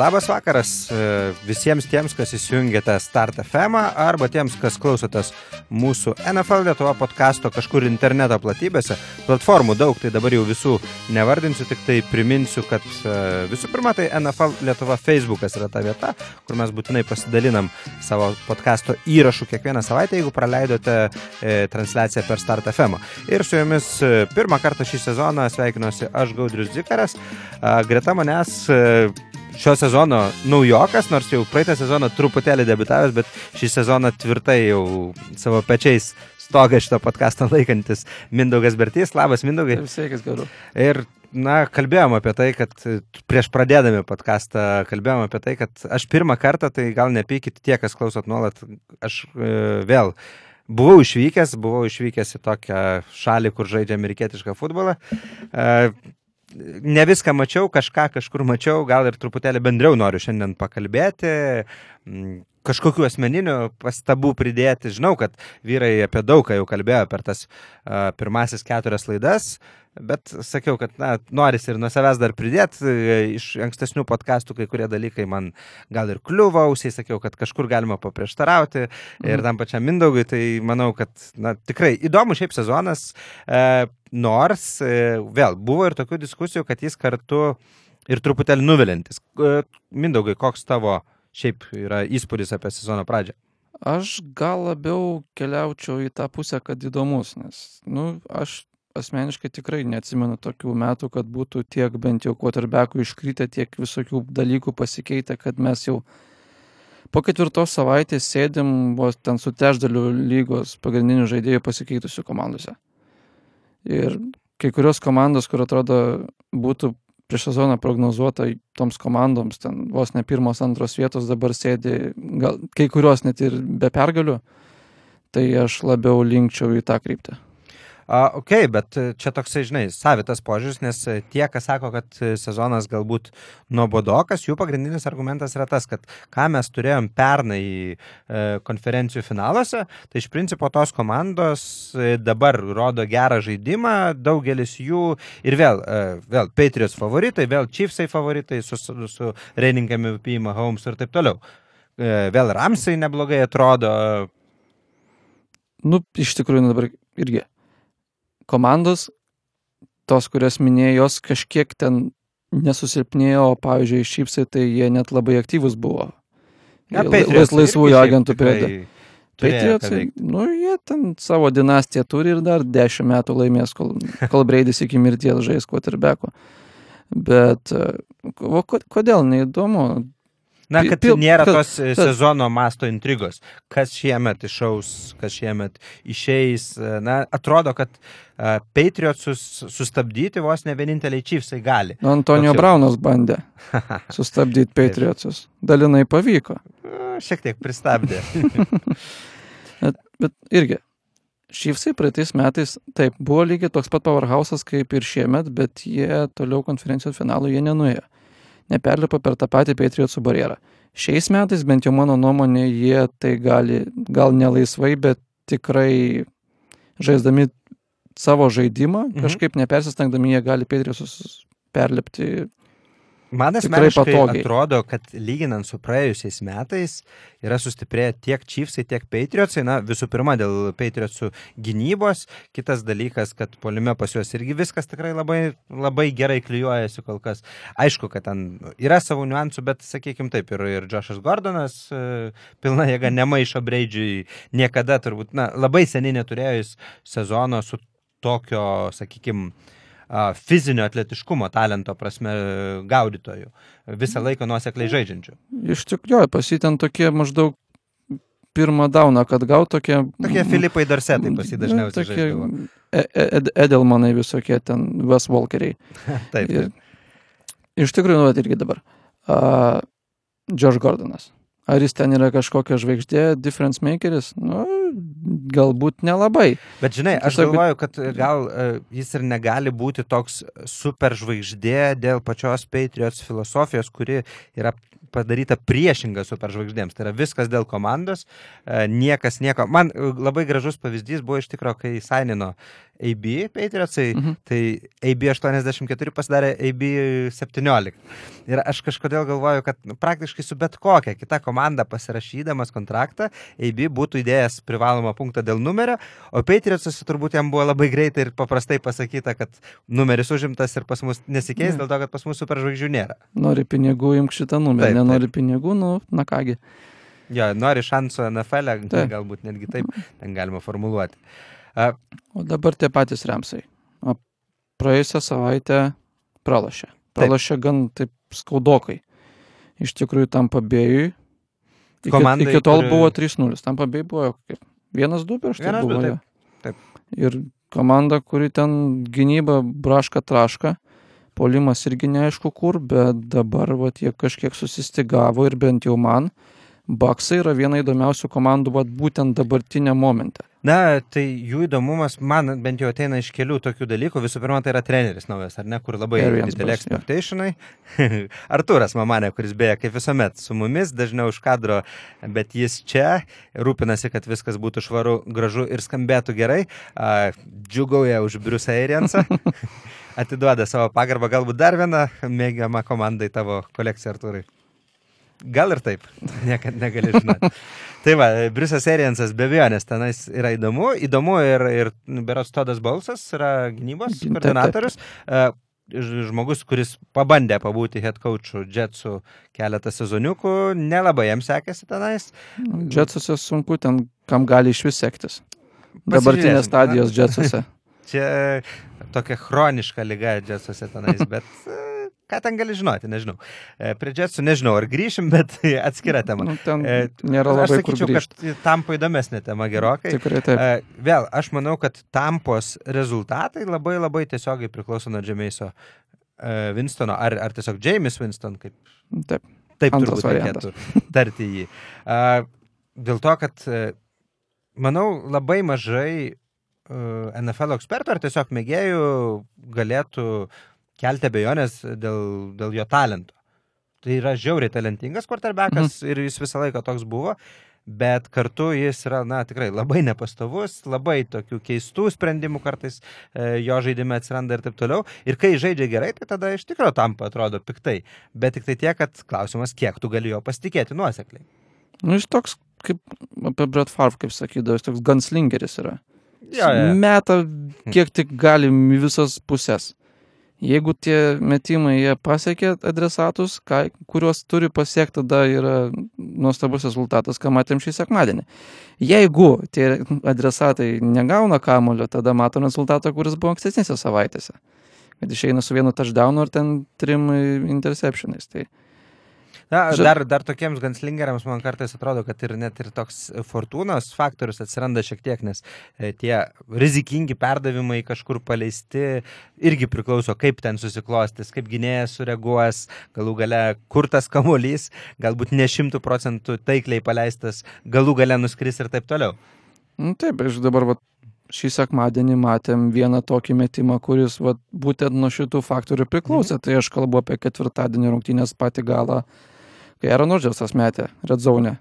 Labas vakaras e, visiems tiems, kas įsijungėte Start FM arba tiems, kas klausotės mūsų NFL Lietuva podkasto kažkur interneto platybėse. Platformų daug, tai dabar jau visų nevardinsiu, tik tai priminsiu, kad e, visų pirma, tai NFL Lietuva Facebookas yra ta vieta, kur mes būtinai pasidalinam savo podkasto įrašų kiekvieną savaitę, jeigu praleidote e, transliaciją per Start FM. Ir su jumis pirmą kartą šį sezoną sveikinuosi aš Gaudrius Zikaras. Greta manęs šio sezono naujokas, nors jau praeitą sezoną truputėlį debitavęs, bet šį sezoną tvirtai jau savo pečiais stogą šito podcast'o laikantis Mindaugas Bertys. Labas, Mindaugai. Sveikas, garu. Ir na, kalbėjom apie tai, kad prieš pradėdami podcastą kalbėjom apie tai, kad aš pirmą kartą, tai gal nepykit tie, kas klausot nuolat, aš e, vėl buvau išvykęs, buvau išvykęs į tokią šalį, kur žaidžia amerikietišką futbolą. E, ne viską mačiau, kažką kažkur mačiau, gal ir truputėlį bendriau noriu šiandien pakalbėti, kažkokių asmeninių pastabų pridėti. Žinau, kad vyrai apie daug ką jau kalbėjo per tas uh, pirmasis keturias laidas, bet sakiau, kad na, noris ir nuo savęs dar pridėti. E, iš ankstesnių podkastų kai kurie dalykai man gal ir kliuvo ausiai, sakiau, kad kažkur galima paprieštarauti mhm. ir tam pačiam Mindaugui, tai manau, kad na, tikrai įdomu šiaip sezonas, uh, nors uh, vėl buvo ir tokių diskusijų, kad jis kartu ir truputėlį nuvilintis. Uh, Mindaugai, koks tavo šiaip yra įspūdis apie sezono pradžią? Aš gal labiau keliaučiau į tą pusę, kad įdomus, nes, nu, aš asmeniškai tikrai neatsimenu tokių metų, kad būtų tiek bent jau quarterbackų iškritę, tiek visokių dalykų pasikeitę, kad mes jau po ketvirtos savaitės sėdim vos ten su trečdaliu lygos pagrindinių žaidėjų pasikeitusių komandose. Ir kai kurios komandos, kur atrodo būtų prieš sezoną prognozuota toms komandoms, ten vos ne pirmos, antros vietos dabar sėdi, gal kai kurios net ir be pergalių, tai aš labiau linkčiau į tą kryptį. Ok, bet e, čia toksai, žinai, savitas požiūris, nes e, tie, kas sako, kad e, sezonas galbūt nuobodokas, jų pagrindinis argumentas yra tas, kad ką mes turėjom pernai konferencijų finaluose, tai iš principo tos komandos dabar rodo gerą žaidimą, daugelis jų ir vėl, vėl Patriots favoritai, vėl Chiefsai favoritai su, su, su Reining MVP, Mahomes ir taip toliau. Vėl Ramsai neblogai atrodo. Nu, iš tikrųjų, nu, dabar irgi komandos, tos, kurias minėjau, jos kažkiek ten nesusilpnėjo, o pavyzdžiui, šypsai, tai jie net labai aktyvus buvo. Ja, Lais, laisvųjų agentų periode. Patriotsai, nu, jie ten savo dinastiją turi ir dar dešimt metų laimės, kol, kol Breidis iki mirties žais quarterbacko. Bet o kodėl neįdomu? Na, kad pil, nėra pil, tos pil, sezono masto intrigos. Kas šiemet išaus, kas šiemet išeis. Na, atrodo, kad uh, Patriotsus sustabdyti vos ne vieninteliai Chiefsai gali. Nu, Antonijo Toks Braunas bandė sustabdyti Patriotsus. Dalinai pavyko. Šiek tiek pristabdė. bet, bet irgi, Šyvsai praeitais metais, taip, buvo lygiai toks pat powerhouse'as kaip ir šiemet, bet jie toliau konferencijos finalų jie nenuėjo neperlipa per tą patį Patriotsų barjerą. Šiais metais, bent jau mano nuomonė, jie tai gali, gal nelaisvai, bet tikrai žaisdami savo žaidimą, mhm. kažkaip nepersistengdami, jie gali Patriotsus perlipti Man asmeniškai atrodo, kad lyginant su praėjusiais metais yra sustiprėję tiek Chiefsai, tiek Patriotsai. Na, visų pirma, dėl Patriotsų gynybos. Kitas dalykas, kad polime pas juos irgi viskas tikrai labai, labai gerai klyjuojasi kol kas. Aišku, kad ten yra savų niuansų, bet, sakykime taip, ir, ir Joshas Gordonas e, pilna jėga nemaišo Breidžiui niekada turbūt, na, labai seniai neturėjus sezono su tokio, sakykime, fizinio atletiškumo talento prasme gaudytojų, visą laiką nuosekliai žaidžiančių. Iš tikrųjų, pasitent tokie maždaug pirmą dauną, kad gau tokie... Tokie Filipai Darsetai pasidažniausiai. Tokie e, e, ed Edelmanai visokie ten, Wes Walkeriai. taip. Ir, iš tikrųjų, nu, irgi dabar. Uh, Josh Gordonas. Ar jis ten yra kažkokia žvaigždė, difference makeris? Nu, galbūt nelabai. Bet žinai, aš Tiesiog... galvoju, kad gal uh, jis ir negali būti toks super žvaigždė dėl pačios Patriots filosofijos, kuri yra padaryta priešinga superžvaigždėms. Tai yra viskas dėl komandos, uh, niekas nieko. Man labai gražus pavyzdys buvo iš tikrųjų, kai Sainino AB Patriotsai, Mhm. tai AB 84 pasidarė AB 17. Ir aš kažkodėl galvoju, kad nu, praktiškai su bet kokia kita komanda pasirašydamas kontraktą, AB būtų įdėjęs privalomą punktą dėl numerio, o Patriotsas turbūt jam buvo labai greitai ir paprastai pasakyta, kad numeris užimtas ir pas mus nesikeis, Ne. dėl to, kad pas mus superžvaigždžių nėra. Nori pinigų, imk šitą numerį, Taip, taip. nenori pinigų, nu, na kągi. Jo, nori šansų NFL, -e, Taip. galbūt netgi taip ten galima formuluoti. A, O dabar tie patys remsai. O praėjusią savaitę pralašė. Pralašė gan taip skaudokai. Iš tikrųjų, tam pabėjui. Iki, Komandai, iki tol kuri- buvo 3-0. Tam pabėjui buvo kaip 1-2 prieš tai 1-2, buvo. taip, taip. Ir komanda, kuri ten gynyba braška traška. Polimas irgi neaišku kur, bet dabar vat, jie kažkiek susistigavo ir bent jau man. Baksai yra viena įdomiausių komandų vat, būtent dabartinė momente. Na, tai jų įdomumas man bent jau ateina iš kelių tokių dalykų. Visų pirma, tai yra treneris naujas, ar ne, kur labai dideli expectationai. Arturas Mamanė, kuris beje, kaip visuomet, su mumis, dažniau už kadro, bet jis čia rūpinasi, kad viskas būtų švaru, gražu ir skambėtų gerai. Džiugauja už Briusą Ariansą. Atiduoda savo pagarbą, galbūt dar vieną mėgiamą komandai tavo kolekciją, Arturai. Gal ir taip, niekada negali žinoti. tai va, Briusas Ariansas be abejonės tenais yra įdomu. Įdomu ir, ir berots Todas Balsas yra gynybos Taip, taip. koordinatorius. E, Žmogus, kuris pabandė pabūti head coachų Jetsų keletą sezoniukų, nelabai jam sekėsi tenais. Džetsuose sunku ten, kam gali iš vis sektis. Dabartinės stadijos džetsuose. Čia tokia chroniška lyga Jetsuose tenais, bet e, ką ten gali žinoti, nežinau. E, Prie Jetsų nežinau, ar grįšim, bet atskira tema. Nu, ten E, nėra Aš labai kur sakyčiau, kad tampa įdomesnė tema gerokai. Tikrai taip. E, Vėl, aš manau, kad tampos rezultatai labai labai tiesiogiai priklauso nuo Džemeiso Winstono, ar, ar tiesiog James Winston, kaip Taip. taip Antras turbūt reikėtų tarti jį. Dėl to, kad, manau, labai mažai NFL ekspertų ar tiesiog mėgėjų galėtų kelti abejonės dėl, dėl jo talento. Tai yra žiauriai talentingas quarterbackas ir jis visą laiką toks buvo, bet kartu jis yra, na, tikrai labai nepastovus, labai tokių keistų sprendimų kartais e, jo žaidime atsiranda ir taip toliau. Ir kai žaidžia gerai, tai tada iš tikrųjų tampa atrodo piktai. Bet tik tai tiek, kad klausimas, kiek tu gali jo pasitikėti nuosekliai. Nu, jis toks, kaip apie Brett Favre, kaip sakydavo, jis toks gunslingeris yra. Jo, jo. Meta kiek tik galim į visas pusės. Jeigu tie metimai jie pasiekia adresatus, ką, kuriuos turi pasiekti, tada yra nuostabus rezultatas, ką matėm šį sekmadienį. Jeigu tie adresatai negauna kamulio, tada matom rezultatą, kuris buvo ankstesnėse savaitėse. Kad išeina su vienu touchdownu ir ten trim interceptionais. Tai Na, Ža- dar, dar tokiems ganslingeriams man kartais atrodo, kad ir net ir toks fortūnos faktorius atsiranda šiek tiek, nes e, tie rizikingi perdavimai kažkur paleisti irgi priklauso, kaip ten susiklostys, kaip gynėjas sureaguos, galų gale kur tas kamuolys, galbūt ne šimtų procentų taikliai paleistas, galų gale nuskris ir taip toliau. Nu, taip, iš dabar vat, šį sekmadienį matėm vieną tokį metimą, kuris vat, būtent nuo šitų faktorių priklausė. Tai aš kalbu apie ketvirtadienį rungtynės patį galą, kai Aaron Rodgersas metė Red Zone.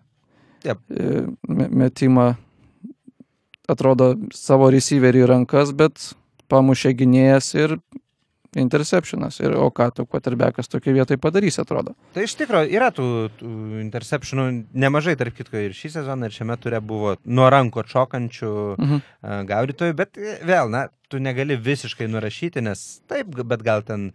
E, me- Metimą atrodo savo receiverį rankas, bet pamušė gynėjas ir interceptionas. Ir o ką tu, quarterbackas tokia vietoje padarys, atrodo. Tai iš tikrųjų yra tų, tų interceptionų nemažai, tarp kitko, ir šį sezoną, ir šiame turė buvo nuo ranko atšokančių Mhm. a, gaudytojų, bet e, vėl, na, tu negali visiškai nurašyti, nes taip, bet gal ten,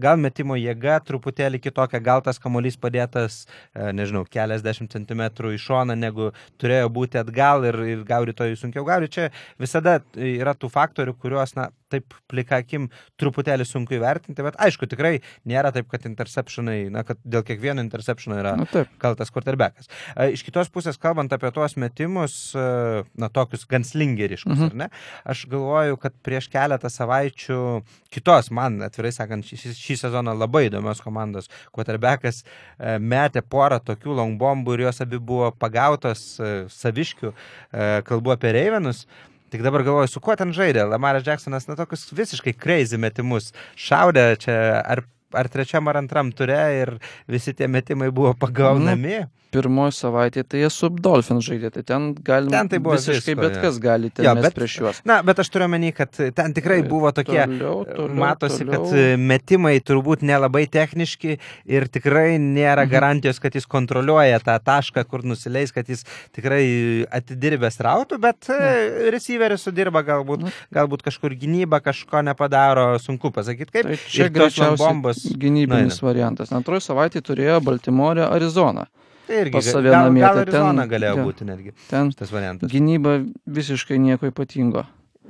gal metimo jėga truputėlį kitokia, gal tas kamuolys padėtas, e, nežinau, keliasdešimt centimetrų į šoną, negu turėjo būti atgal ir, ir gaudytojui sunkiau gaudyti. Čia visada yra tų faktorių, kuriuos, na, taip plikakim truputėlį sunku įvertinti, bet aišku, tikrai nėra taip, kad interceptionai, na, kad dėl kiekvieno interceptiono yra Na taip. kaltas quarterbackas. E, Iš kitos pusės, kalbant apie tuos metimus, e, na, tokius gan slingeriškus, Mhm. ar ne, aš galvoju, kad prieš keletą savaičių kitos, man atvirai sakant, šį, šį sezoną labai įdomios komandos quarterbackas e, metė porą tokių longbombų ir jos abi buvo pagautos e, saviškių, e, kalbu apie Reivenus. Tik dabar galvoju, su kuo ten žaidė. Lamaras Jacksonas, na, tokius visiškai crazy metimus. Šaudė čia ar, ar trečiam ar antram turė ir visi tie metimai buvo pagaunami. Pirmoji savaitė, tai jie su Dolphins žaidė, tai ten galima Ten tai buvo visiškai visko, bet jo. kas gali ten mest bet- prieš juos. Na, bet aš turiu menį, kad ten tikrai buvo tokie, Toliau, toliau, matosi, toliau. kad e, metimai turbūt nelabai techniški ir tikrai nėra Mhm. garantijos, kad jis kontroliuoja tą tašką, kur nusileis, kad jis tikrai atidirbęs rautų, bet e, receiveris sudirba galbūt, Na. galbūt kažkur gynyba kažko nepadaro, sunku pasakyti kaip. Tai čia greičiausiai bombos. gynybinis nueina. variantas. Antroji savaitė turėjo Baltimore, Arizona. Tai irgi pas gal, save gal, namie, gal tai Arizona ten- galėjo jo. būti netgi Ten tas variantas. gynyba visiškai nieko ypatingo.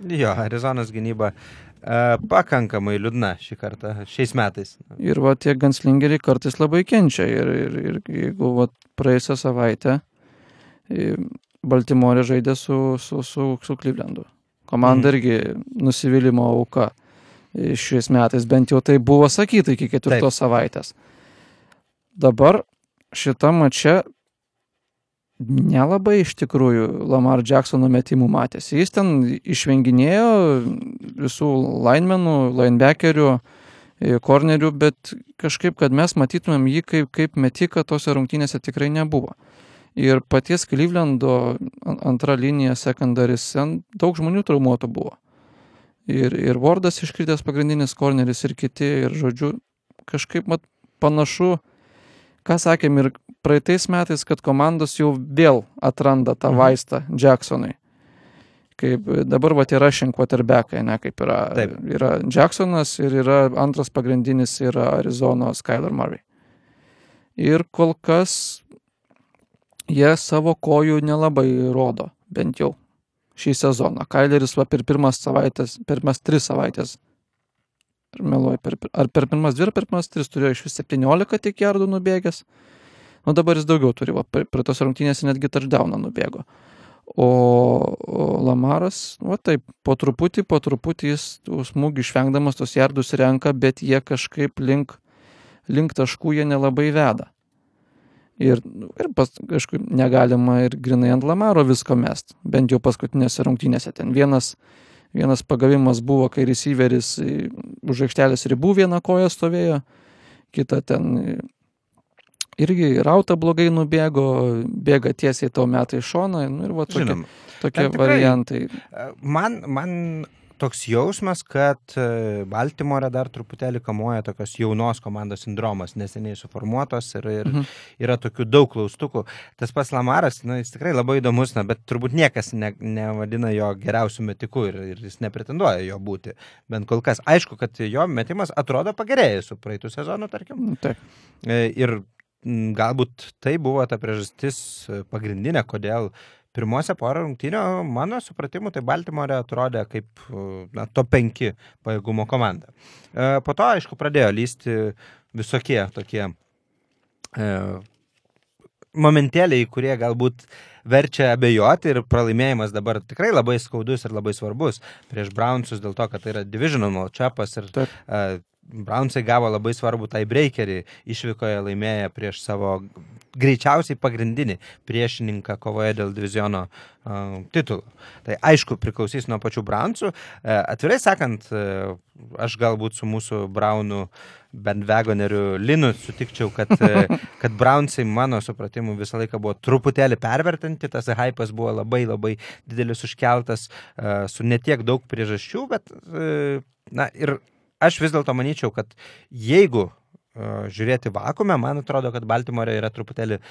Jo, Arizonos gynyba e, pakankamai liūdna šį kartą, šiais metais. Ir va tie ganslingeriai kartais labai kenčia. Ir, ir, ir jeigu va praėjusią savaitę e, Baltimore žaidė su, su, su, su Clevelandu. Komanda Mhm. irgi nusivylimų auka. E, Šiais metais bent jau tai buvo sakyta iki ketvirtos savaitės. Dabar šitą mačią nelabai iš tikrųjų Lamar Jacksono metimų matėsi. Jis ten išvenginėjo visų linemenų, linebackerių, e, kornerių, bet kažkaip, kad mes matytumėm jį kaip, kaip metiką tose rungtynėse tikrai nebuvo. Ir paties Clevelando an- antra linija, sekundaris, daug žmonių traumuotų buvo. Ir, ir Wardas iškritęs pagrindinis korneris ir kiti, ir žodžiu, kažkaip mat, panašu, ką sakėm ir praeitais metais, kad komandos jau vėl atranda tą Mhm. vaistą Jacksonui. Kaip dabar va yra šiandien quarterbackai, ne kaip yra. Taip. Yra Jacksonas ir yra antras pagrindinis yra Arizono Skyler Murray. Ir kol kas jie savo kojų nelabai rodo, bent jau šį sezoną. Kaileris va per pirmas savaitės, pirmas tris savaitės meluoju, per, ar per pirmas dvi, ar per pirmas tris turėjo iš vis 17 tik jardų nubėgęs. O dabar jis daugiau turi, va, prie tos rungtynės netgi touchdowną nubėgo. O, o Lamaras, va taip, po truputį, po truputį jis smūgių išvengdamas tos jardus renka, bet jie kažkaip link, link taškų jie nelabai veda. Ir, nu, ir pas, kažkaip negalima ir grinai ant Lamaro visko mest, bent jau paskutinėse rungtynėse. Ten vienas, vienas pagavimas buvo, kai receiveris e, už aikštelės ribų vieną koją stovėjo, kita ten e, irgi rauta blogai nubėgo, bėga tiesiai tau metai šoną nu, ir va tokie, Žinom, tokie tikrai- variantai. man, man toks jausmas, kad e, Baltimore dar truputėlį kamuoja tokios jaunos komandos sindromas, neseniai suformuotos ir, ir Mhm. yra tokių daug klaustukų. Tas pas Lamaras, na, jis tikrai labai įdomus, na, bet turbūt niekas ne, nevadina jo geriausių metikų ir, ir jis nepretenduoja jo būti. Bent kol kas. Aišku, kad jo metimas atrodo pagerėjęs su praeitų sezonu, tarkim. Taip. E, Ir galbūt tai buvo ta priežastis e, pagrindinė, kodėl pirmose porą rungtynių, mano supratimu, tai Baltimore atrodė kaip na, to penki pajėgumo komanda. E, Po to, aišku, pradėjo lysti visokie tokie e, momentėliai, kurie galbūt verčia abejoti ir pralaimėjimas dabar tikrai labai skaudus ir labai svarbus prieš Brownsus dėl to, kad tai yra divisional matchupas ir Taip. uh, Brownsai gavo labai svarbų tai breakerį, išvykoje laimėję prieš savo greičiausiai pagrindinį priešininką kovoje dėl diviziono uh, titulų. Tai aišku priklausys nuo pačių Brownsų. Uh, atvirai sakant, uh, aš galbūt su mūsų Brownų bandwagoneriu Linu sutikčiau, kad, e, kad Brownsai mano supratimu visą laiką buvo truputėlį pervertinti, tas hypas buvo labai labai didelis užkeltas su netiek daug priežasčių, bet na ir aš vis dėlto manyčiau, kad jeigu e, žiūrėti vakume, man atrodo, kad Baltimore yra truputėlį e,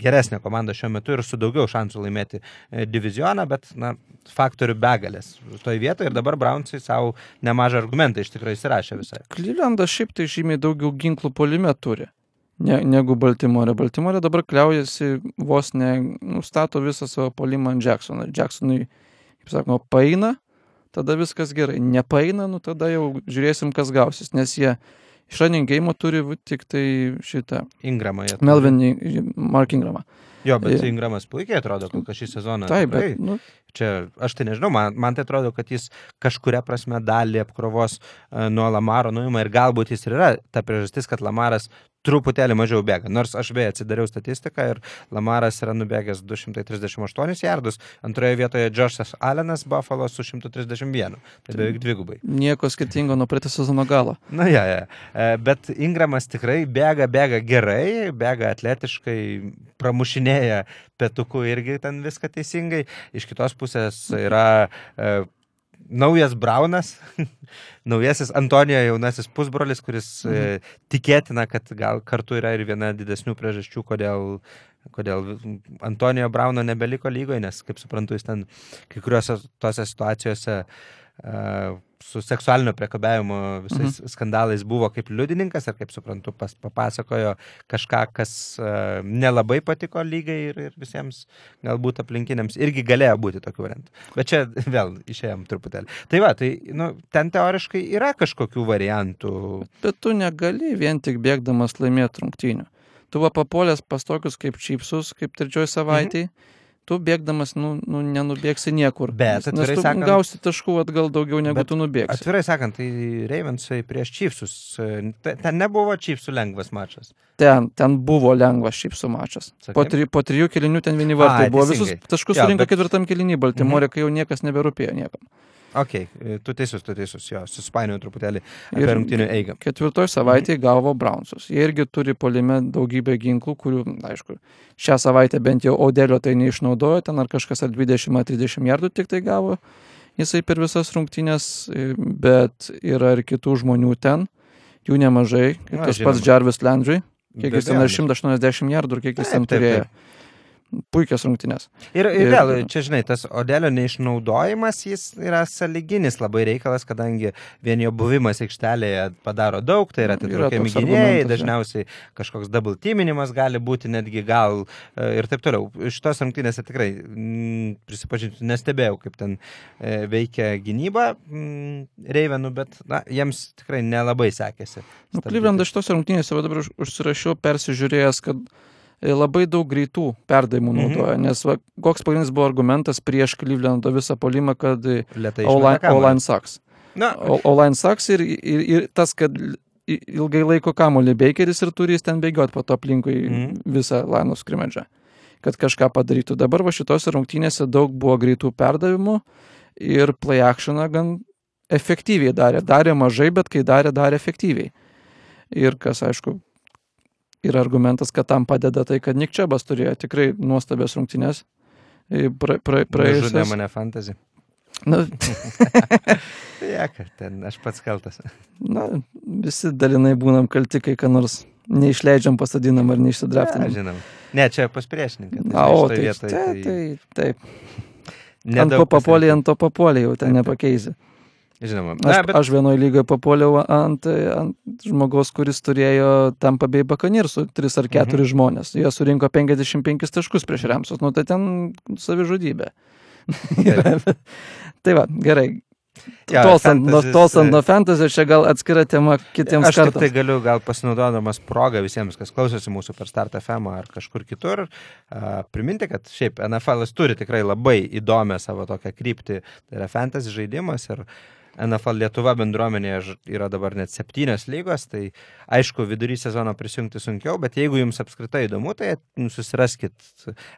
geresnė komanda šiuo metu ir su daugiau šansų laimėti e, divizioną, bet na, faktorių begalės toje vietoje ir dabar Brownsai savo nemažą argumentą iš tikrųjų įsirašė visai. Klylendas šiaip tai žymiai daugiau ginklų polime turi ne, negu Baltimore. Baltimore dabar kliaujasi vos ne, nustato visą savo polimą ant Jacksono. Jacksonui, kaip sakoma, paina, tada viskas gerai. Nepaina, nu tada jau žiūrėsim, kas gausis, nes jie iš running game turi tik tai šitą Ingramą. jie. Melvin Mark Ingramą. Jo, bet Ingramas puikiai atrodo, kol kas šį sezoną. Taip, tikrai. bet, nu, Čia, aš tai nežinau, man, man tai atrodo, kad jis kažkuria prasme dalį apkrovos uh, nuo Lamaro nuima ir galbūt jis ir yra ta priežastis, kad Lamaras truputėlį mažiau bėga. Nors aš beje atsidariau statistiką ir Lamaras yra nubėgęs 238 jardus, antroje vietoje Džošas Allenas Buffalo su 131, tai beveik dvigubai. Nieko skirtingo nuo praeitą sezono galo. Na, ja, ja. E, bet Ingramas tikrai bėga, bėga gerai, bėga atletiškai, pramušinėja petukų irgi ten viską teisingai. Iš kitos pusės yra e, naujas Braunas, naujasis Antonijo jaunasis pusbrolis, kuris mhm. e, tikėtina, kad gal kartu yra ir viena didesnių priežasčių, kodėl, kodėl Antonijo Brauno nebeliko lygoje, nes, kaip suprantu, jis ten kai kuriuose tose situacijose e, su seksualinio priekabiavimo visais mhm. skandalais buvo kaip liudininkas ir, kaip suprantu, pas, papasakojo kažką, kas uh, nelabai patiko lygai ir, ir visiems galbūt aplinkiniams irgi galėjo būti tokių variantų. Bet čia vėl išėjom truputėlį. Tai va, tai nu, ten teoriškai yra kažkokių variantų. Bet tu negali vien tik bėgdamas laimėti rungtynių. Tu va papolės pas tokius kaip čipsus, kaip trečioji savaitė. Mhm tu bėgdamas nu, nu, nenubėgsi niekur. Bet tu sakant, gausi taškų atgal daugiau negu tu nubėgsi. Atvirai sakant, tai Ravensai prieš Chiefsus, ten nebuvo Chiefsų lengvas mačas. Ten, ten buvo lengvas Chiefsų mačas. Sakai? Po, tri, po trijų kelinių ten vieni vartai buvo. Visus taškus surinko bet... ketvirtam kelinį Baltimorė, mhm. kai jau niekas neberūpėjo niekam. Ok, tu teisus, tu teisus, jo, susipainioju truputėlį apie rungtinių eigą. Ketvirtoje savaitėje gavo Brownsus. Jie irgi turi polime daugybę ginklų, kurių, aišku, šią savaitę bent jau Odelio tai neišnaudojo, ten ar kažkas ar 20-30 jardų tik tai gavo jisai per visas rungtynės, bet yra ir kitų žmonių ten, jų nemažai, kaip tas pats Jarvis Landry, kiek jis ten 180 jardų ir kiek jis ten turėjo. Taip, taip puikios rungtynės. Ir, ir, vėl, čia žinai, tas Odelio neišnaudojimas, jis yra saliginis labai reikalas, kadangi vien jo buvimas aikštelėje padaro daug, tai yra atitraukiami gynėjai, dažniausiai kažkoks double teaminimas gali būti netgi gal e, ir taip toliau. Šitos rungtynėse tikrai, m, mm, prisipažinti, nestebėjau, kaip ten e, veikia gynyba m, Reivenų, bet na, jiems tikrai nelabai sekėsi. Nu, Klyvendas šitos rungtynėse, dabar užsirašiau, persižiūrėjęs, kad labai daug greitų perdavimų mhm. naudoja, nes va, koks pagrindinis buvo argumentas prieš Clevelando visą polimą, kad online saks. Online saks ir, ir, ir tas, kad ilgai laiko kamolį Bakeris ir turi jis ten bėgioti po to aplinkui mhm. visą Laino skrimedžą, kad kažką padarytų. Dabar va šitose rungtynėse daug buvo greitų perdavimų ir play actioną gan efektyviai darė. Darė mažai, bet kai darė, darė efektyviai. Ir kas, aišku, yra argumentas, kad tam padeda tai, kad Nick Čebas turėjo tikrai nuostabias rungtynės. Pra, pra, praėjusias... Žudė mane fantasy. Na, ja, ten aš pats kaltas. Na, visi dalinai būnam kalti, kai ką nors neišleidžiam, pasadinam ar neišsidraftinam. Ja, žinom. Ne, čia pas priešininką. Tai, o, tai, vietoj, tai, tai, taip. Ant ko papolė, ant to papolė jau ten nepakeisi. Žinoma. Na, aš, bet... aš vienoje lygoje papuoliau ant, ant žmogaus, kuris turėjo tam pabėjai bakanirsų, 3 ar 4 mhm. žmonės. Jie surinko 55 taškus prieš Remsus, nu tai ten savižudybė. tai va, gerai. Ja, tolstant, nuo, tolstant nuo fantasy, čia gal atskira tema kitiems aš kartams. Aš tai galiu gal pasinaudodamas progą visiems, kas klausosi mūsų per Start FM ar kažkur kitur, uh, priminti, kad šiaip NFL turi tikrai labai įdomią savo tokią kryptį, tai yra fantasy žaidimas ir uh, NFL Lietuva bendruomenėje yra dabar net septynios lygos, tai aišku, vidury sezono prisijungti sunkiau, bet jeigu jums apskritai įdomu, tai susiraskit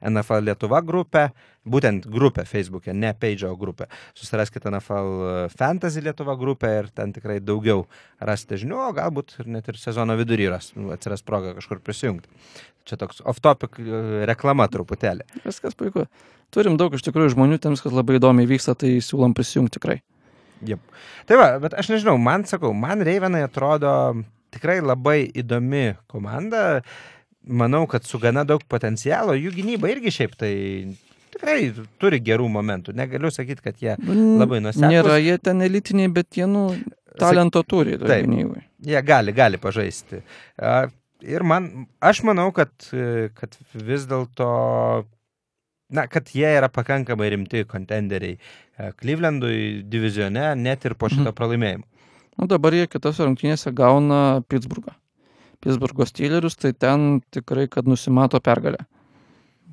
NFL Lietuva grupę, būtent grupę Facebook'e, ne page, o grupę. Susiraskit NFL Fantasy Lietuva grupę ir ten tikrai daugiau rasite žinių, o galbūt net ir sezono vidury ras, atsiras proga kažkur prisijungti. Čia toks off-topic e, reklama truputėlį. Viskas puiku. Turim daug iš tikrųjų žmonių, tiems, kas labai įdomiai vyksta, tai siūlom prisijungti tikrai. Yep. Tai va, bet aš nežinau, man sakau, man Reivenai atrodo tikrai labai įdomi komanda. Manau, kad su gana daug potencialo, jų gynyba irgi šiaip tai tikrai turi gerų momentų. Negaliu sakyti, kad jie labai nuseklus. Nėra jie ten elitiniai, bet jie, nu, talento turi. Taip, gynybai. jie gali, gali pažaisti. Ir man, aš manau, kad, kad vis dėlto na, kad jie yra pakankamai rimti kontenderiai e, Clevelandui divizione, net ir po šito mhm. pralaimėjimo. Nu, dabar jie kitose rungtynėse gauna Pittsburghą. Pittsburgho Steelerius, tai ten tikrai, kad nusimato pergalę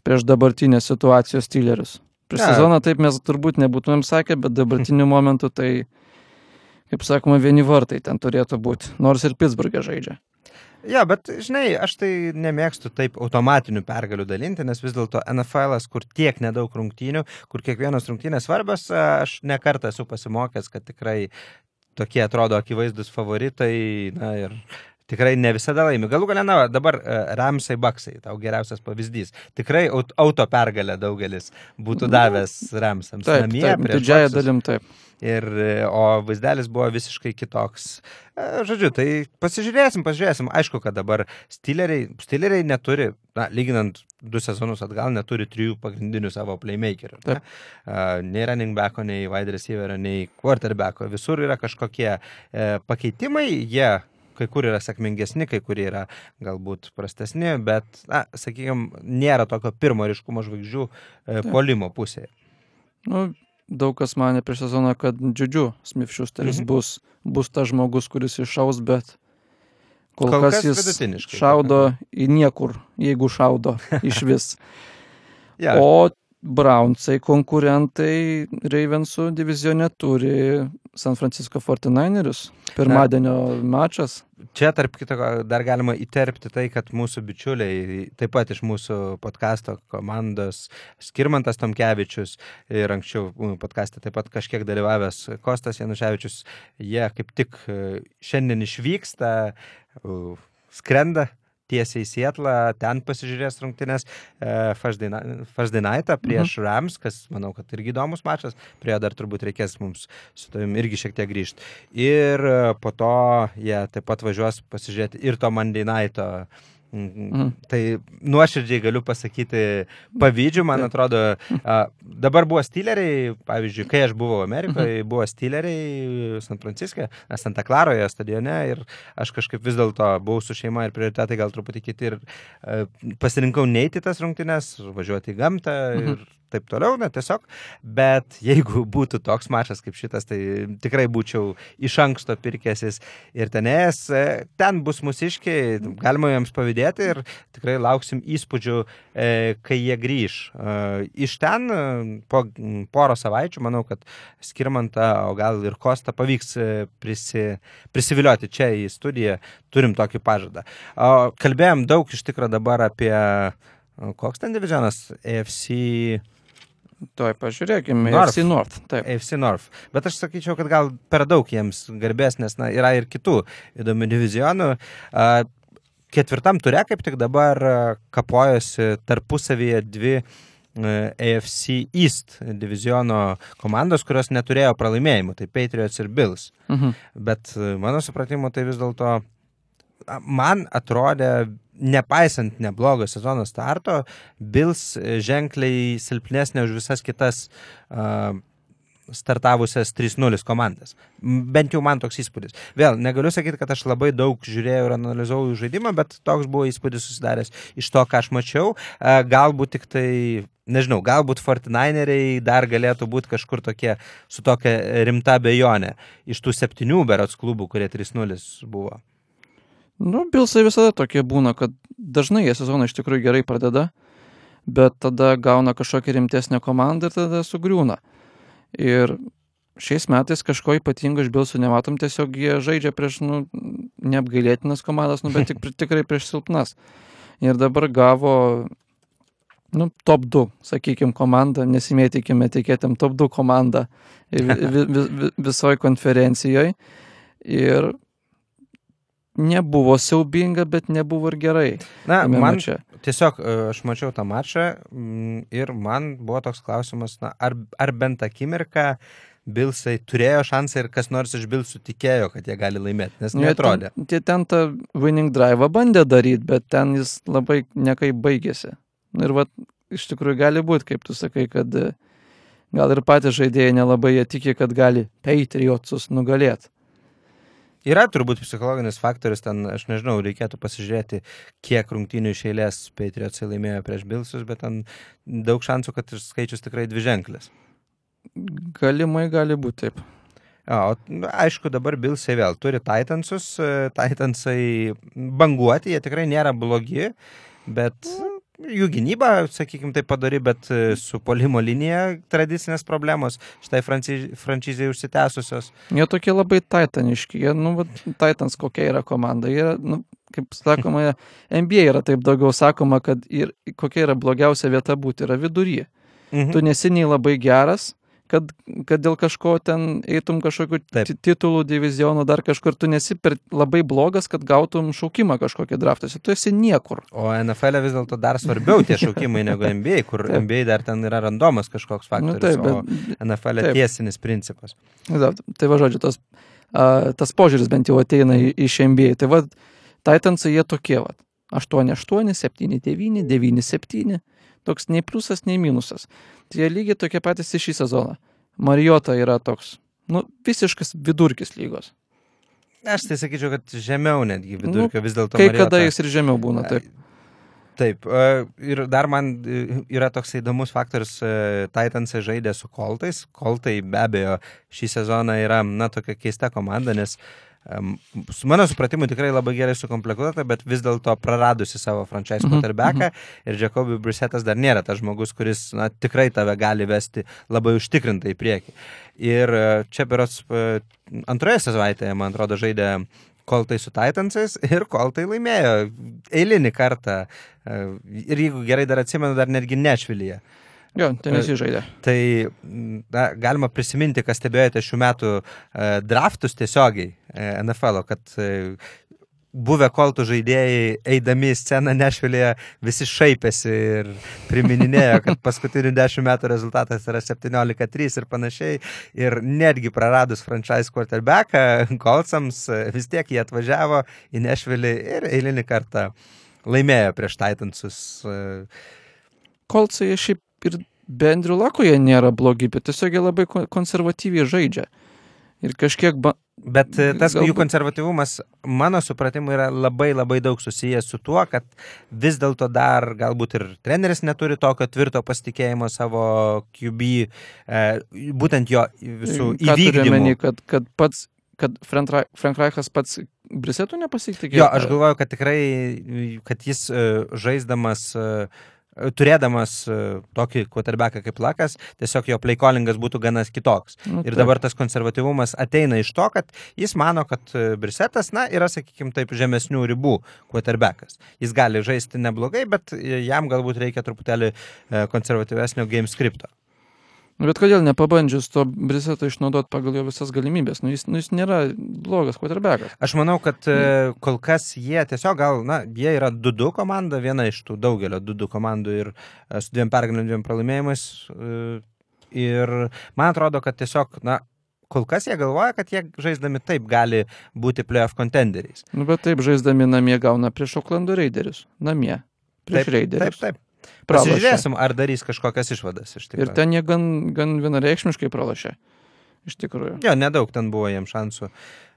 prieš dabartinę situacijos Steelerius. Prieš Ne. sezoną taip mes turbūt nebūtumėm sakę, bet dabartiniu momentu tai, kaip sakoma, vieni vartai ten turėtų būti, nors ir Pittsburgė žaidžia. Ja, bet, žinai, aš tai nemėgstu taip automatinių pergalių dalinti, nes vis dėlto NFL, kur tiek nedaug rungtynių, kur kiekvienos rungtynės svarbios, aš nekartą esu pasimokęs, kad tikrai tokie atrodo akivaizdus favoritai, na ir tikrai ne visada laimi. Galų galę, na, dabar e, Ramsai Baksai, tau geriausias pavyzdys. Tikrai aut- auto pergalę daugelis būtų davęs Ramsams. Taip, namie taip didžiaja dalim taip. Ir, e, o vaizdelis buvo visiškai kitoks. E, Žodžiu, tai pasižiūrėsim, pasižiūrėsim. Aišku, kad dabar stileriai, stileriai neturi, na, lyginant du sezonus atgal, neturi trijų pagrindinių savo playmakerių. ne? Nei running backo, nei wide receiverio, nei quarterbacko. Visur yra kažkokie e, pakeitimai, jie kai kur yra sėkmingesni, kai kurie yra galbūt prastesni, bet, na, sakykime, nėra tokio pirmo ryškumo žvaigždžių e, polimo pusėje. Nu, daug kas mane prieš sezoną, kad Džiudžiu Smith Schusteris Mhm. bus, bus tas žmogus, kuris iššaus, bet kol, Kol kas, kas jis šaudo į niekur, jeigu šaudo iš vis. Ja, O Brownsai konkurentai Ravensų divizione turi San Francisco 49erius. Pirmadienio mačas. Čia tarp kito dar galima įterpti tai, kad mūsų bičiuliai, taip pat iš mūsų podkasto komandos, Skirmantas Tomkevičius ir anksčiau podkastė taip pat kažkiek dalyvavęs Kostas Januševičius, jie kaip tik e, šiandien išvyksta, skrenda tiesiai į Sietlą, ten pasižiūrės rungtynės e, Night prieš mhm. Rams, kas manau, kad irgi įdomus mačas, prie jo dar turbūt reikės mums su tavim irgi šiek tiek grįžti. Ir e, po to jie taip pat važiuos pasižiūrėti ir to Monday Night'o. Mhm. Mhm. Tai nuoširdžiai galiu pasakyti pavyzdžių, man atrodo, dabar buvo stileriai, pavyzdžiui, kai aš buvau Amerikoje, buvo stileriai San Franciske, Santa Klaroje stadione ir aš kažkaip vis dėlto buvau su šeima ir prioritetai gal truputį kiti ir a, pasirinkau neiti tas rungtynes, važiuoti į gamtą ir taip toliau, na tiesiog, bet jeigu būtų toks mačas kaip šitas, tai tikrai būčiau iš anksto pirkęsis ir tenės, e, ten bus musiškiai, galima jiems pavydėti ir tikrai lauksim įspūdžių, e, kai jie grįž. E, Iš ten po poro savaičių, manau, kad Skirmantą, o gal ir Kostą pavyks prisi, prisivilioti čia į studiją, turim tokį pažadą. Kalbėjom daug iš tikrųjų dabar apie koks ten divizionas AFC. Tuoj pažiūrėkime. North. FC North. Taip. AFC North. Bet aš sakyčiau, kad gal per daug jiems garbės, nes na, yra ir kitų įdomių divizionų. Ketvirtam ture kaip tik dabar kapojasi tarpusavyje dvi a, AFC East diviziono komandos, kurios neturėjo pralaimėjimų, tai Patriots ir Bills. Mhm. Bet a, mano supratimu, tai vis dėlto man atrodė, nepaisant neblogo sezono starto, Bills ženkliai silpnesnė už visas kitas uh, startavusias 3-0 komandas. Bent jau man toks įspūdis. Vėl, negaliu sakyti, kad aš labai daug žiūrėjau ir analizavau jų žaidimą, bet toks buvo įspūdis susidaręs iš to, ką aš mačiau. Galbūt tik tai, nežinau, galbūt 49eriai dar galėtų būti kažkur tokie su tokia rimta bejonė iš tų septynių berots klubų, kurie 3-0 buvo. Nu, Bilsai visada tokie būna, kad dažnai jie sezoną iš tikrųjų gerai pradeda, bet tada gauna kažkokią rimtesnę komandą ir tada sugriūna. Ir šiais metais kažko ypatingo iš Bilsų nematom, tiesiog jie žaidžia prieš, nu, neapgailėtinas komandas, nu, bet tik, tikrai prieš silpnas. Ir dabar gavo, nu, top 2, sakykime, komandą, nesimėtikime etiketėm, top 2 komandą vi, vi, vi, vi, visoje konferencijoje. Ir nebuvo siaubinga, bet nebuvo ir gerai. Na, tame man mače. tiesiog e, aš mačiau tą mačą mm, ir man buvo toks klausimas, na, ar, ar bent akimirką Bilsai turėjo šansą ir kas nors iš Bilsų tikėjo, kad jie gali laimėti, nes Nu, netrodė. Ten, jie ten tą winning drive bandė daryti, bet ten jis labai nekai baigėsi. Ir va, iš tikrųjų gali būti, kaip tu sakai, kad e, gal ir patys žaidėjai nelabai jie tiki, kad gali Patriotsus nugalėti. Yra turbūt psichologinis faktorius, ten, aš nežinau, reikėtų pasižiūrėti, kiek rungtynių iš eilės Patriotsai laimėjo prieš Bilsus, bet ten daug šansų, kad skaičius tikrai dviženklis. Galimai gali būti taip. O, nu, aišku, dabar Bilsai vėl turi Titansus, e, Titansai banguoti, jie tikrai nėra blogi, bet jų gynyba, sakykime, tai padari, bet e, su polimo linija tradicinės problemos šitai frančizai užsitęsusios. Jie tokie labai titaniški, jie, nu, Titans kokia yra komanda, jie, nu, kaip sakoma, NBA yra taip daugiau sakoma, kad ir kokia yra blogiausia vieta būti, yra viduryje. Mhm. Tu nesi nei labai geras, kad, kad dėl kažko ten eitum kažkokiu titulų, divizionų, dar kažkur, tu nesi per labai blogas, kad gautum šaukimą kažkokį draftuose, tu esi niekur. O NFL e vis dėlto dar svarbiau tie šaukimai negu NBA, kur taip. NBA dar ten yra randomas kažkoks faktorius, nu, taip, bet, o NFL e tiesinis principas. Da, tai va žodžiu, tas, a, tas požiūris bent jau ateina iš NBA. Tai va, Titansai jie tokie, va, 8, 8, 7, 9, 9, 7 toks nei pliusas, nei minusas. Tai jie lygiai tokie patys į šį sezoną. Marijota yra toks, nu, visiškas vidurkis lygos. Aš tai sakyčiau, kad žemiau netgi vidurkio nu, vis dėlto. Kai Mariota. kada jis ir žemiau būna, taip. Taip, ir dar man yra toks įdomus faktorius, Titansai žaidė su Koltais. Koltai be abejo šį sezoną yra, na, tokia keista komanda, nes uh, su mano supratimu tikrai labai gerai sukomplekuota, bet vis dėlto praradusi savo franchise mhm, quarterbacką mm -hmm. ir Jacobi Brisetas dar nėra tas žmogus, kuris na, tikrai tave gali vesti labai užtikrintai į priekį. Ir e, čia beros e, antroje savaitėje, man atrodo, žaidė Koltai su Titansais ir Koltai laimėjo eilinį kartą. E, ir jeigu gerai dar atsimenu, dar netgi nešvilyje. Jo, ten jis žaidė. Tai na, galima prisiminti, kas stebėjote šių metų uh, draftus tiesiogiai e, NFL, kad uh, buvę koltų žaidėjai, eidami į sceną nešvilėje, visi šaipėsi ir primininėjo, kad paskutinių dešimt metų rezultatas yra 17-3 ir panašiai. Ir netgi praradus franchise quarterbacką, kolsams vis tiek jie atvažiavo į nešvilį ir eilinį kartą laimėjo prieš Titansus. Kolcai šiaip ir be Andrew Lako jie nėra blogi, bet tiesiog jie labai konservatyviai žaidžia. Ir kažkiek... Ba... Bet e, tas galbūt... jų konservatyvumas, mano supratimu, yra labai labai daug susijęs su tuo, kad vis dėlto dar galbūt ir treneris neturi tokio tvirto pasitikėjimo savo QB, e, būtent jo visų įvykdymų. Kad, kad pats kad Frank Reichas pats Brisetų nepasitikė? Jo, aš galvoju, kad tikrai, kad jis e, žaisdamas uh, turėdamas e, tokį quarterbacką kaip Lakas, tiesiog jo playcallingas būtų ganas kitoks. Nu, ir dabar tas konservatyvumas ateina iš to, kad jis mano, kad e, Brisetas, na, yra, sakykime, taip žemesnių ribų quarterbackas. Jis gali žaisti neblogai, bet jam galbūt reikia truputėlį e, konservatyvesnio game scripto. Bet kodėl nepabandžius to Briseto išnaudoti pagal jo visas galimybės? Nu, jis, nu, jis nėra blogas quarterbackas. Aš manau, kad mm. kol kas jie tiesiog gal, na, jie yra 2-2 komanda, viena iš tų daugelio 2-2 komandų ir e, su dviem pergalėm, dviem pralaimėjimais. E, ir man atrodo, kad tiesiog, na, kol kas jie galvoja, kad jie žaisdami taip gali būti playoff contenderiais. Nu, bet taip žaisdami namie gauna prieš Oklando Raiderius. Namie. Prieš taip, Raiderius. Taip, taip. Pasižiūrėsim, ar darys kažkokias išvadas iš tikrųjų. Ir ten jie gan, gan vienareikšmiškai pralašė. Iš tikrųjų. Jo, nedaug ten buvo jiems šansų.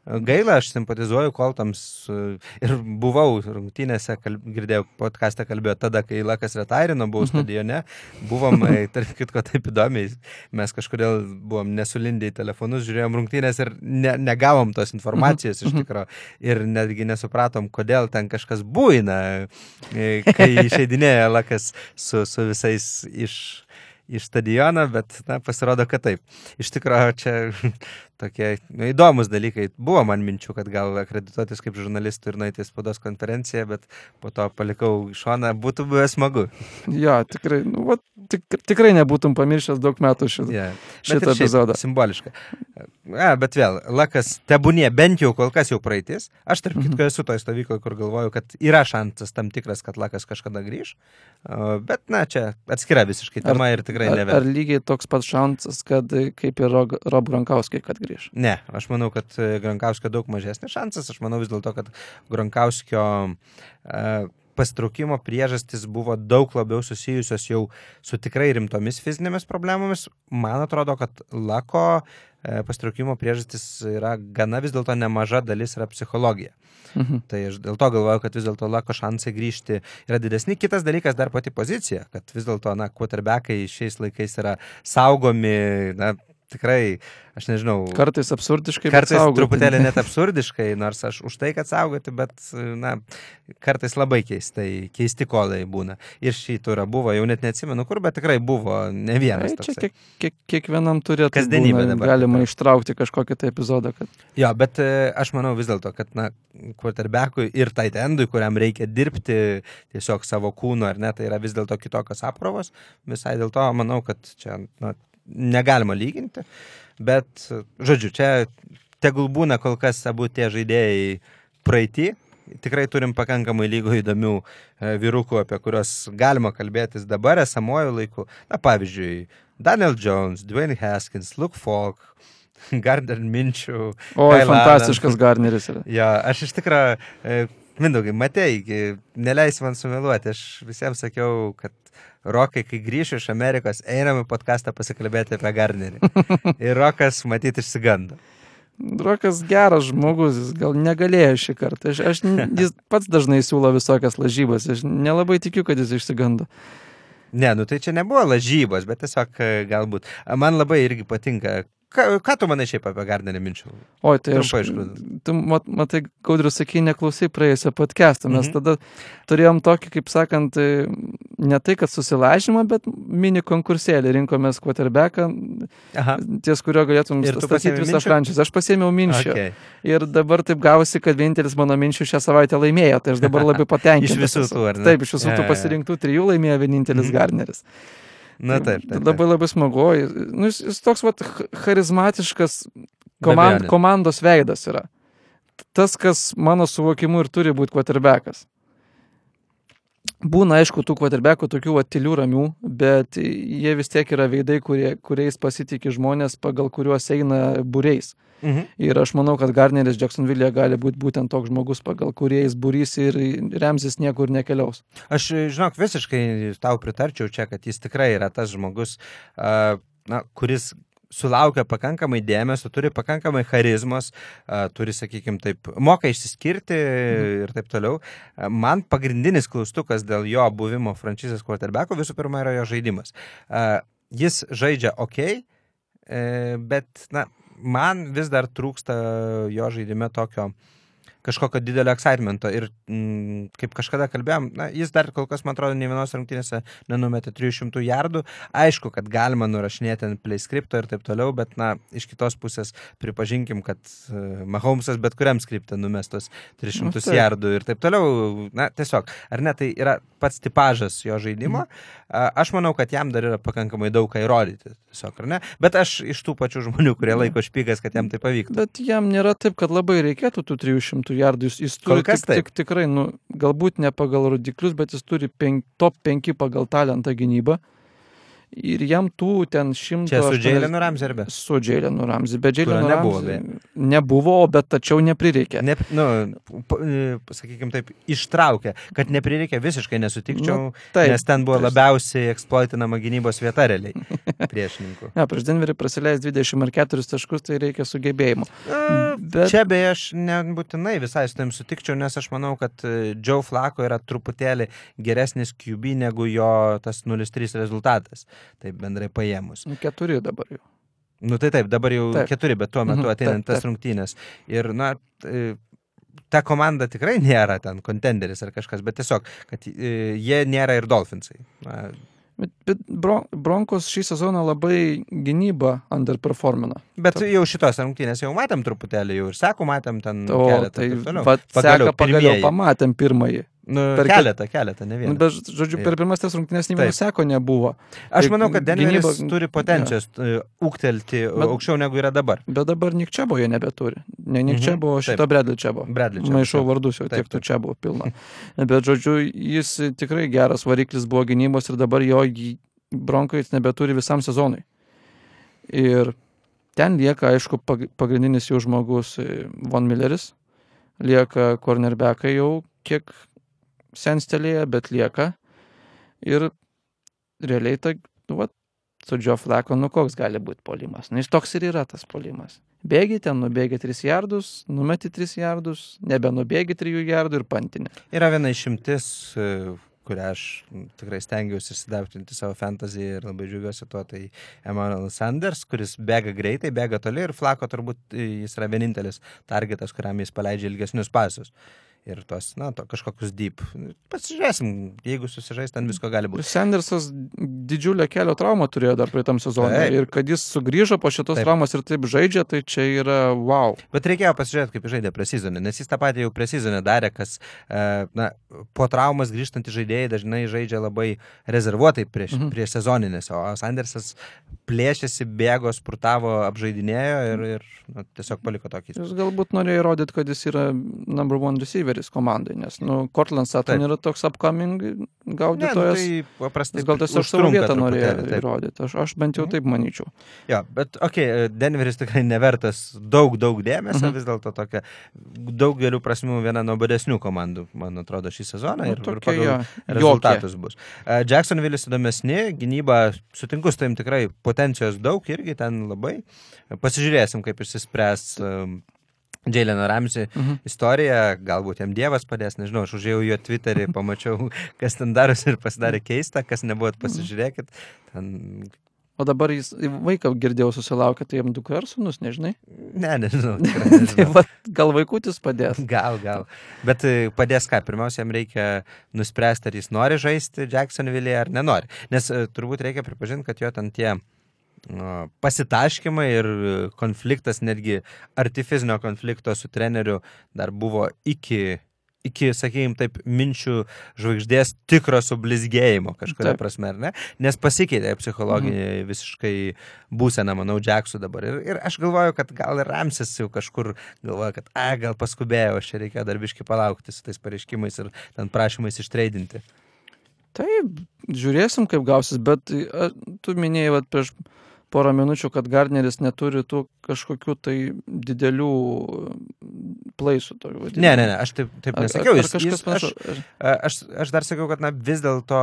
Gaila, aš simpatizuoju koltams ir buvau rungtynėse, kalb, girdėjau podcastą kalbėjo tada, kai Lakas retirino, buvau mhm. stadione, buvom, e, tarp kitko, taip įdomiai, mes kažkodėl buvom nesulindę į telefonus, žiūrėjom rungtynės ir ne, negavom tos informacijos iš mhm. tikrųjų ir netgi nesupratom, kodėl ten kažkas būina, e, kai išeidinėja Lakas su, su visais iš į stadioną, bet na, pasirodo, kad taip. Iš tikrųjų, čia tokie nu, įdomus dalykai. Buvo man minčių, kad gal akredituotis kaip žurnalistų ir nueiti į spaudos konferenciją, bet po to palikau šoną, būtų buvę smagu. Jo, tikrai, nu, va, tik, tikrai nebūtum pamiršęs daug metų šitą, yeah. šitą epizodą. Simboliška. A, bet vėl, lakas tebūnie, bent jau kol kas jau praeitis. Aš tarp kitko mhm. esu toje stovykloje, kur galvoju, kad yra šansas tam tikras, kad lakas kažkada grįž. Bet, na, čia atskira visiškai tema ar, ir tikrai ne. Ar, ar lygiai toks pats šansas, kad kaip ir Rob Rankauskai, kad grįž? Ne, aš manau, kad e, Grankauskio daug mažesnis šansas. Aš manau vis dėlto, kad Grankauskio uh, pastraukimo priežastis buvo daug labiau susijusios jau su tikrai rimtomis fizinėmis problemomis. Man atrodo, kad Lako uh, pastraukimo priežastis yra gana vis dėlto nemaža dalis yra psichologija. Mhm. Tai aš dėl to galvoju, kad vis dėlto Lako šansai grįžti yra didesni. Kitas dalykas dar pati pozicija, kad vis dėlto, na, quarterbackai šiais laikais yra saugomi, na, tikrai, aš nežinau. Kartais absurdiškai. Kartais saugoti. truputėlį net absurdiškai, nors aš už tai, kad saugoti, bet, na, kartais labai keistai, keisti kolai būna. Ir šį turą buvo, jau net neatsimenu kur, bet tikrai buvo ne vienas. Ai, Čia kiek, kiek, kiekvienam turėtų Kasdienybė dabar galima tokia. ištraukti kažkokį tai epizodą, kad Jo, bet e, aš manau vis dėlto, kad, na, quarterbackui ir tight endui, kuriam reikia dirbti tiesiog savo kūno, ar ne, tai yra vis dėlto kitokios apkrovos. Visai dėl to manau, kad čia, na, negalima lyginti. Bet, žodžiu, čia tegul būna kol kas abu tie žaidėjai praeitį. Tikrai turim pakankamai lygo įdomių e, vyrukų, apie kuriuos galima kalbėtis dabar esamuoju laiku. Na, pavyzdžiui, Daniel Jones, Dwayne Haskins, Luke Falk, Gardner Minčių, Kyle fantastiškas Garneris yra. Jo, aš iš tikrųjų, Mindaugai, matei, neleis man sumeluoti, aš visiems sakiau, kad Rokai, kai grįšiu iš Amerikos, einam į podcastą pasikalbėti apie Garnerį. Ir Rokas, matyti, išsigando. Rokas geras žmogus, jis gal negalėjo šį kartą. Aš, aš, jis pats dažnai siūlo visokias lažybas, aš nelabai tikiu, kad jis išsigando. Ne, nu tai čia nebuvo lažybos, bet tiesiog e, galbūt. Man labai irgi patinka. Ką, ką tu manai šiaip apie Garnerį minčių? Oi, tai aš, Trumpai išgrūdant. tu mat, matai, Gaudrius sakė, neklausai praėjusio podcast'o, mes Mhm. tada turėjom tokį, kaip sakant, e, ne tai, kad susilažymą, bet mini konkursėlį rinkomės quarterbacką, ties kurio galėtum statyti visą franšizę. Aš pasėmiau minčių. Okay. Ir dabar taip gavosi, kad vienintelis mano minčių šią savaitę laimėjo, tai aš dabar labai patenkintas. Iš visų tų, ar ne? Taip, iš visų Jo, tų pasirinktų trijų laimėjo vienintelis Mhm. Garneris. Na taip, taip. taip. Labai labai smagu. Nu, jis, jis toks vat, ch- charizmatiškas komand, komandos veidas yra. Tas, kas mano suvokimu ir turi būti quarterbackas. Būna, aišku, tų quarterbackų tokių atilių ramių, bet jie vis tiek yra veidai, kurie, kuriais pasitikė žmonės, pagal kuriuos eina būreis. Mhm. Ir aš manau, kad Garneris Jacksonville gali būti būtent toks žmogus, pagal kurį jis būrys ir remsis niekur nekeliaus. Aš, žinok, visiškai tau pritarčiau čia, kad jis tikrai yra tas žmogus, na, kuris sulaukia pakankamai dėmesio, turi pakankamai charizmos, turi, sakykime, taip, moka išsiskirti ir taip toliau. Man pagrindinis klaustukas dėl jo buvimo frančizės quarterbacko visų pirma yra jo žaidimas. Jis žaidžia ok, e, bet, na, man vis dar trūksta jo žaidime tokio kažkokio didelio excitemento ir mm, kaip kažkada kalbėjom, na, jis dar kol kas, man atrodo, nei vienos rungtynėse nenumetė 300 jardų. Aišku, kad galima nurašinėti ant play skripto ir taip toliau, bet, na, iš kitos pusės pripažinkim, kad uh, Mahomesas bet kuriam skriptė numestos 300 Nu, jardų ir taip toliau. Na, tiesiog, ar ne, tai yra pats tipažas jo žaidimo. A, Aš manau, kad jam dar yra pakankamai daug ką įrodyti, tiesiog, ar ne? Bet aš iš tų pačių žmonių, kurie laiko špygas, kad jam tai pavyktų. Bet jam nėra taip, kad labai reikėtų tų 300 jardų. Jis, jis turi tik, taip. tik, tikrai, nu, galbūt ne pagal rodiklius, bet jis turi penk, top 5 pagal talentą gynybą. Ir jam tų ten šimto... Čia su aštuonias- Džeilenu Ramsarbe. Su Džeilenu Ramzi. Bet Džeilenu nebuvo, Ramzi nebuvo, bet tačiau neprireikė. Ne, nu, sakykime taip, ištraukė, kad neprireikė visiškai nesutikčiau, Nu, taip, nes ten buvo prieš- labiausiai eksploitinama gynybos vieta realiai priešininkų. Ne, prieš Denverį prasileis 20 ar 4 taškus, tai reikia sugebėjimo. Bet- Čia beje aš nebūtinai visai su tam sutikčiau, nes aš manau, kad e, Joe Flako yra truputėlį geresnis QB negu jo tas 0-3 rezultatas. Taip bendrai paėmus. Nu, Keturi dabar jau. Nu tai taip, dabar jau Taip. keturi, bet tuo metu Mhm, ateinant tas rungtynės. Ir, na, e, ta komanda tikrai nėra ten kontenderis ar kažkas, bet tiesiog, kad e, jie nėra ir Dolphinsai. Na, Bet, bet Bron- Broncos šį sezoną labai gynybą underperformina. bet Taip. jau šitos rungtynės jau matėm truputėlį, jau ir sekų matėm ten O keletą. tai vat, Pagaliau, seka, pagaliau pirmieji. pamatėm pirmąjį. Nu, per ke- keletą, keletą, ne Nu, vieną. bet, žodžiu, per pirmas tas rungtynės nei vieno seko nebuvo. Aš manau, kad Denveris gynyba- turi potencijos ja. ūktelti Bet- aukščiau negu yra dabar. Bet dabar Nikčiabo jie nebeturi. Ne Mhm, Nikčiabo, o šito Bradley Čiabo. Bradley Chubb, Maišau vardus jau, Taip, tiek tų buvo pilna. Bet, žodžiu, jis tikrai geras variklis buvo gynybos ir dabar jo bronkai nebeturi visam sezonui. Ir ten lieka, aišku, pag- pagrindinis jų žmogus e, Von Milleris. Lieka cornerbackai jau kiek senstelėje, bet lieka. Ir realiai tai, nu, va, su Joe Flacco, nu koks gali būti polimas. Nu, jis toks ir yra tas polimas. Bėgi ten, nubėgi 3 jardus, numeti 3 jardus, nebenubėgi 3 jardų ir pantinė. Yra viena išimtis, e, kurią aš tikrai stengiausi įsidarbinti savo fantasy ir labai džiugiuosi tuo, tai Emmanuel Sanders, kuris bėga greitai, bėga toli ir Flako turbūt jis yra vienintelis targetas, kuriam jis paleidžia ilgesnius pasus ir tos, na, to, kažkokius deep. Pasižiūrėsim, jeigu susižais, ten visko gali būti. Sandersas didžiulę kelio traumą turėjo dar praeitam sezonui Taip. ir kad jis sugrįžo po šitos Taip. traumos ir taip žaidžia, tai čia yra wow. Bet reikėjo pasižiūrėti, kaip žaidė prie sezoną, nes jis tą patį jau prie sezoną darė, kas, e, na, po traumas grįžtantys žaidėjai dažnai žaidžia labai rezervuotai prieš, Mhm. prieš sezoninės, o Sandersas plėšėsi, bėgo, spurtavo, apžaidinėjo ir, ir na, tiesiog paliko tokį. Jis galbūt norėjo įrodyti, kad jis yra number one receiveris komandai, nes, nu, Cortland Sutton Taip. yra toks upcoming Ne, nu, gaudytojas. tai paprastai Jis gal tiesiog savo vietą norėjo įrodyti. Aš, aš bent jau Mhm. taip manyčiau. Jo, bet, okei, okay, Denveris tikrai nevertas daug, daug dėmesio, Mhm. vis dėlto tokia daug gerių prasmių viena nuo badesnių komandų, man atrodo, šį sezoną Nu, ir, ir tokie pagal jo, rezultatus bus. E, Jacksonville'is įdomesni, gynyba, sutinku su tavim tikrai potencijos daug irgi ten labai. Pasižiūrėsim, kaip išsispręs Jaileno Ramsey Mhm. istorija, galbūt jam Dievas padės, nežinau, aš užėjau jo Twitterį, pamačiau, kas ten darosi ir pasidarė keista, kas nebuvot, pasižiūrėkit. Ten... O dabar jis vaiką girdėjau susilaukė, tai jam dukra ar sunus, nežinai. Ne, nežinau. tikrai tai nežinau. va, gal vaikutis padės. Gal, gal. Bet e, padės ką? Pirmiausia, jam reikia nuspręsti, ar jis nori žaisti Jacksonville ar nenori. Nes e, turbūt reikia pripažinti, kad jo ten tie o, pasitaškimai ir konfliktas, netgi arti fizinio konflikto su treneriu dar buvo iki iki, sakėjim, taip, minčių žvaigždės tikro sublizgėjimo kažkuria Taip. prasme, ar ne? Nes pasikeitė psichologinė mhm. visiškai būsena, manau, Džeksų dabar. Ir, ir aš galvoju, kad gal ir Ramsis jau kažkur galvoja, kad, a, gal paskubėjau, aš čia reikėjo dar biškai palaukti su tais pareiškimais ir ten prašymais ištreidinti. Taip, žiūrėsim, kaip gausis, bet tu minėjai vat, prieš porą minučių, kad Gardneris neturi tų kažkokių tai didelių plaisų. Ne, ne, ne, aš taip, taip Ar- nesakiau. ar Jis, jis, aš, aš, aš dar sakiau, kad na, vis dėlto,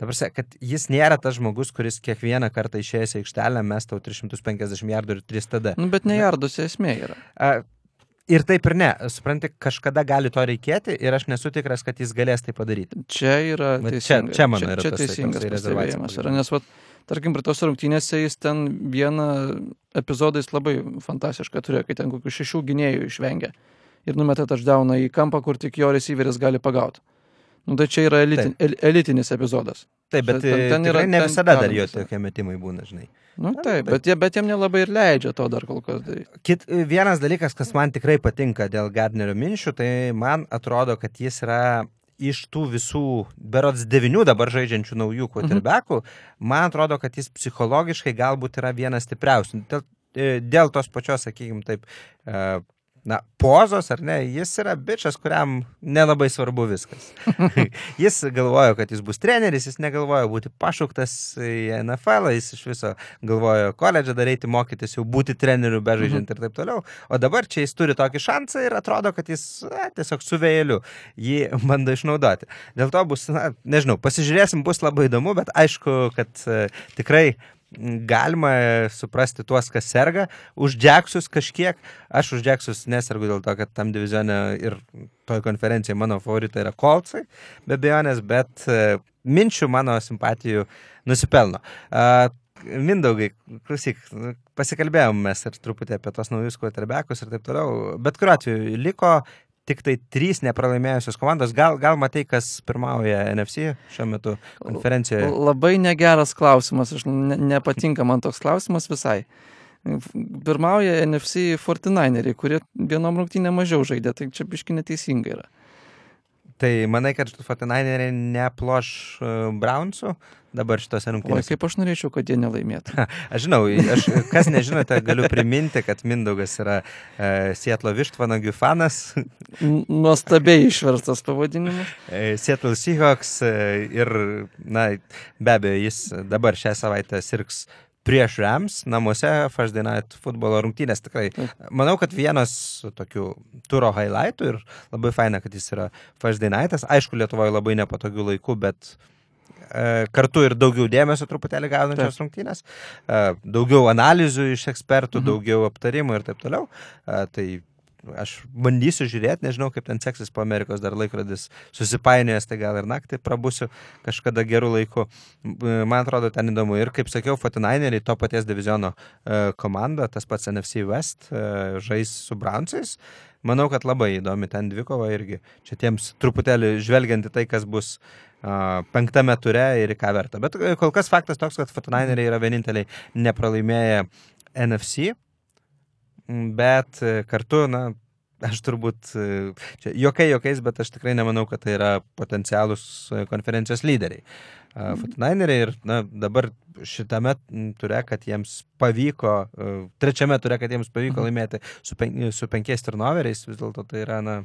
prasme, kad jis nėra tas žmogus, kuris kiekvieną kartą išėjęs į aikštelę mes tau 350 jardų ir 3 TD. Nu, bet ne jardose esmė yra. A, Ir taip ir ne, supranti, kažkada gali to reikėti ir aš nesu tikras, kad jis galės tai padaryti. Čia yra čia- teisinga. čia čia, yra čia tasai teisingas toksai rezervacija pastebėjimas. Yra, nes, vat, tarkim, prie tos rungtynėse jis ten vieną epizodą jis labai fantastišką turėjo, kai ten kokių šešių gynėjų išvengia ir numeta touchdowną į kampą, kur tik jo receiveris gali pagauti. Nu, tai čia yra elitin, el, elitinis epizodas. Taip, bet Ten- ten ten, yra- ne ten visada dar jo tokie metimai būna, žinai. Nu, Na, taip, bet- jie, bet jiem nelabai ir leidžia to dar kol kas daryti. Kit, vienas dalykas, kas man tikrai patinka dėl Gardnerio minčių, tai man atrodo, kad jis yra iš tų visų, berots devinių dabar žaidžiančių naujų quarterbackų, man atrodo, kad jis psichologiškai galbūt yra vienas stipriausių. Dėl, e, dėl tos pačios, sakykime, taip, e, na, pozos, ar ne, jis yra bičias, kuriam nelabai svarbu viskas. jis galvojo, kad jis bus treneris, jis negalvojo būti pašauktas į NFL, jis iš viso galvojo koledžą daryti, mokytis, jau būti treneriu, bežaidžiant ir taip toliau. O dabar čia jis turi tokį šansą ir atrodo, kad jis na, tiesiog su vėjeliu jį bando išnaudoti. Dėl to bus, na, nežinau, pasižiūrėsim, bus labai įdomu, bet aišku, kad e, tikrai galima suprasti tuos, kas serga. Už Džeksus kažkiek. Aš už Džeksus nesergu dėl to, kad tam divizione ir toj konferencijai mano favoritai yra Kolcai, be abejonės, bet e, minčių mano simpatijų nusipelno. Mindaugai, klausyk, pasikalbėjom mes ir truputį apie tos naujus quarterbackus ir taip toliau. Bet kuriuo atveju liko tik tai trys nepralaimėjusios komandos. Gal, gal matai, kas pirmauja NFC šiuo metu konferencijoje? Labai negeras klausimas, aš ne, nepatinka man toks klausimas visai. Pirmauja NFC 49eriai, kurie vienom rungtynėm mažiau žaidė, tai čia biški neteisinga yra. Tai manai, kad 49eriai neploš uh, Brownsų dabar šitose rungtynėse? kaip aš norėčiau, kad jie nelaimėtų. Aš žinau, aš, kas nežinote, galiu priminti, kad Mindaugas yra uh, Sietlo Vištvanagių fanas, Nuostabiai išverstas pavadinimas. e, Seattle Seahawks e, ir, na, be abejo, jis dabar šią savaitę sirgs prieš Rams namuose First Day Night futbolo rungtynės. Tikrai Taip. manau, kad vienas tokių turo highlightų ir labai faina, kad jis yra First Day Nightas. Aišku, Lietuvoje labai nepatogių laikų, bet e, kartu ir daugiau dėmesio truputėlį gaunančios rungtynės, e, daugiau analizių iš ekspertų, Mhm. daugiau aptarimų ir taip toliau. E, tai aš bandysiu žiūrėti, nežinau, kaip ten seksis po Amerikos dar laikrodis susipainiojęs, tai gal ir naktį prabusiu kažkada gerų laikų. Man atrodo, ten įdomu. Ir kaip sakiau, Fortinaineriai to paties diviziono e, komanda, tas pats NFC West, e, žais su Brownsais. Manau, kad labai įdomi ten dvikova irgi. Čia tiems truputėlį žvelgiant į tai, kas bus uh, penktame ture ir ką verta. Bet kol kas faktas toks, kad Fortinaineriai yra vieninteliai nepralaimėję NFC bet e, kartu, na, aš turbūt, e, čia jokai jokiais, bet aš tikrai nemanau, kad tai yra potencialūs e, konferencijos lyderiai. Fortinaineriai ir na, dabar šitame ture, kad jiems pavyko, trečiame ture, kad jiems pavyko mhm. laimėti su, pen, su penkiais turnoveriais, vis dėlto tai yra, na,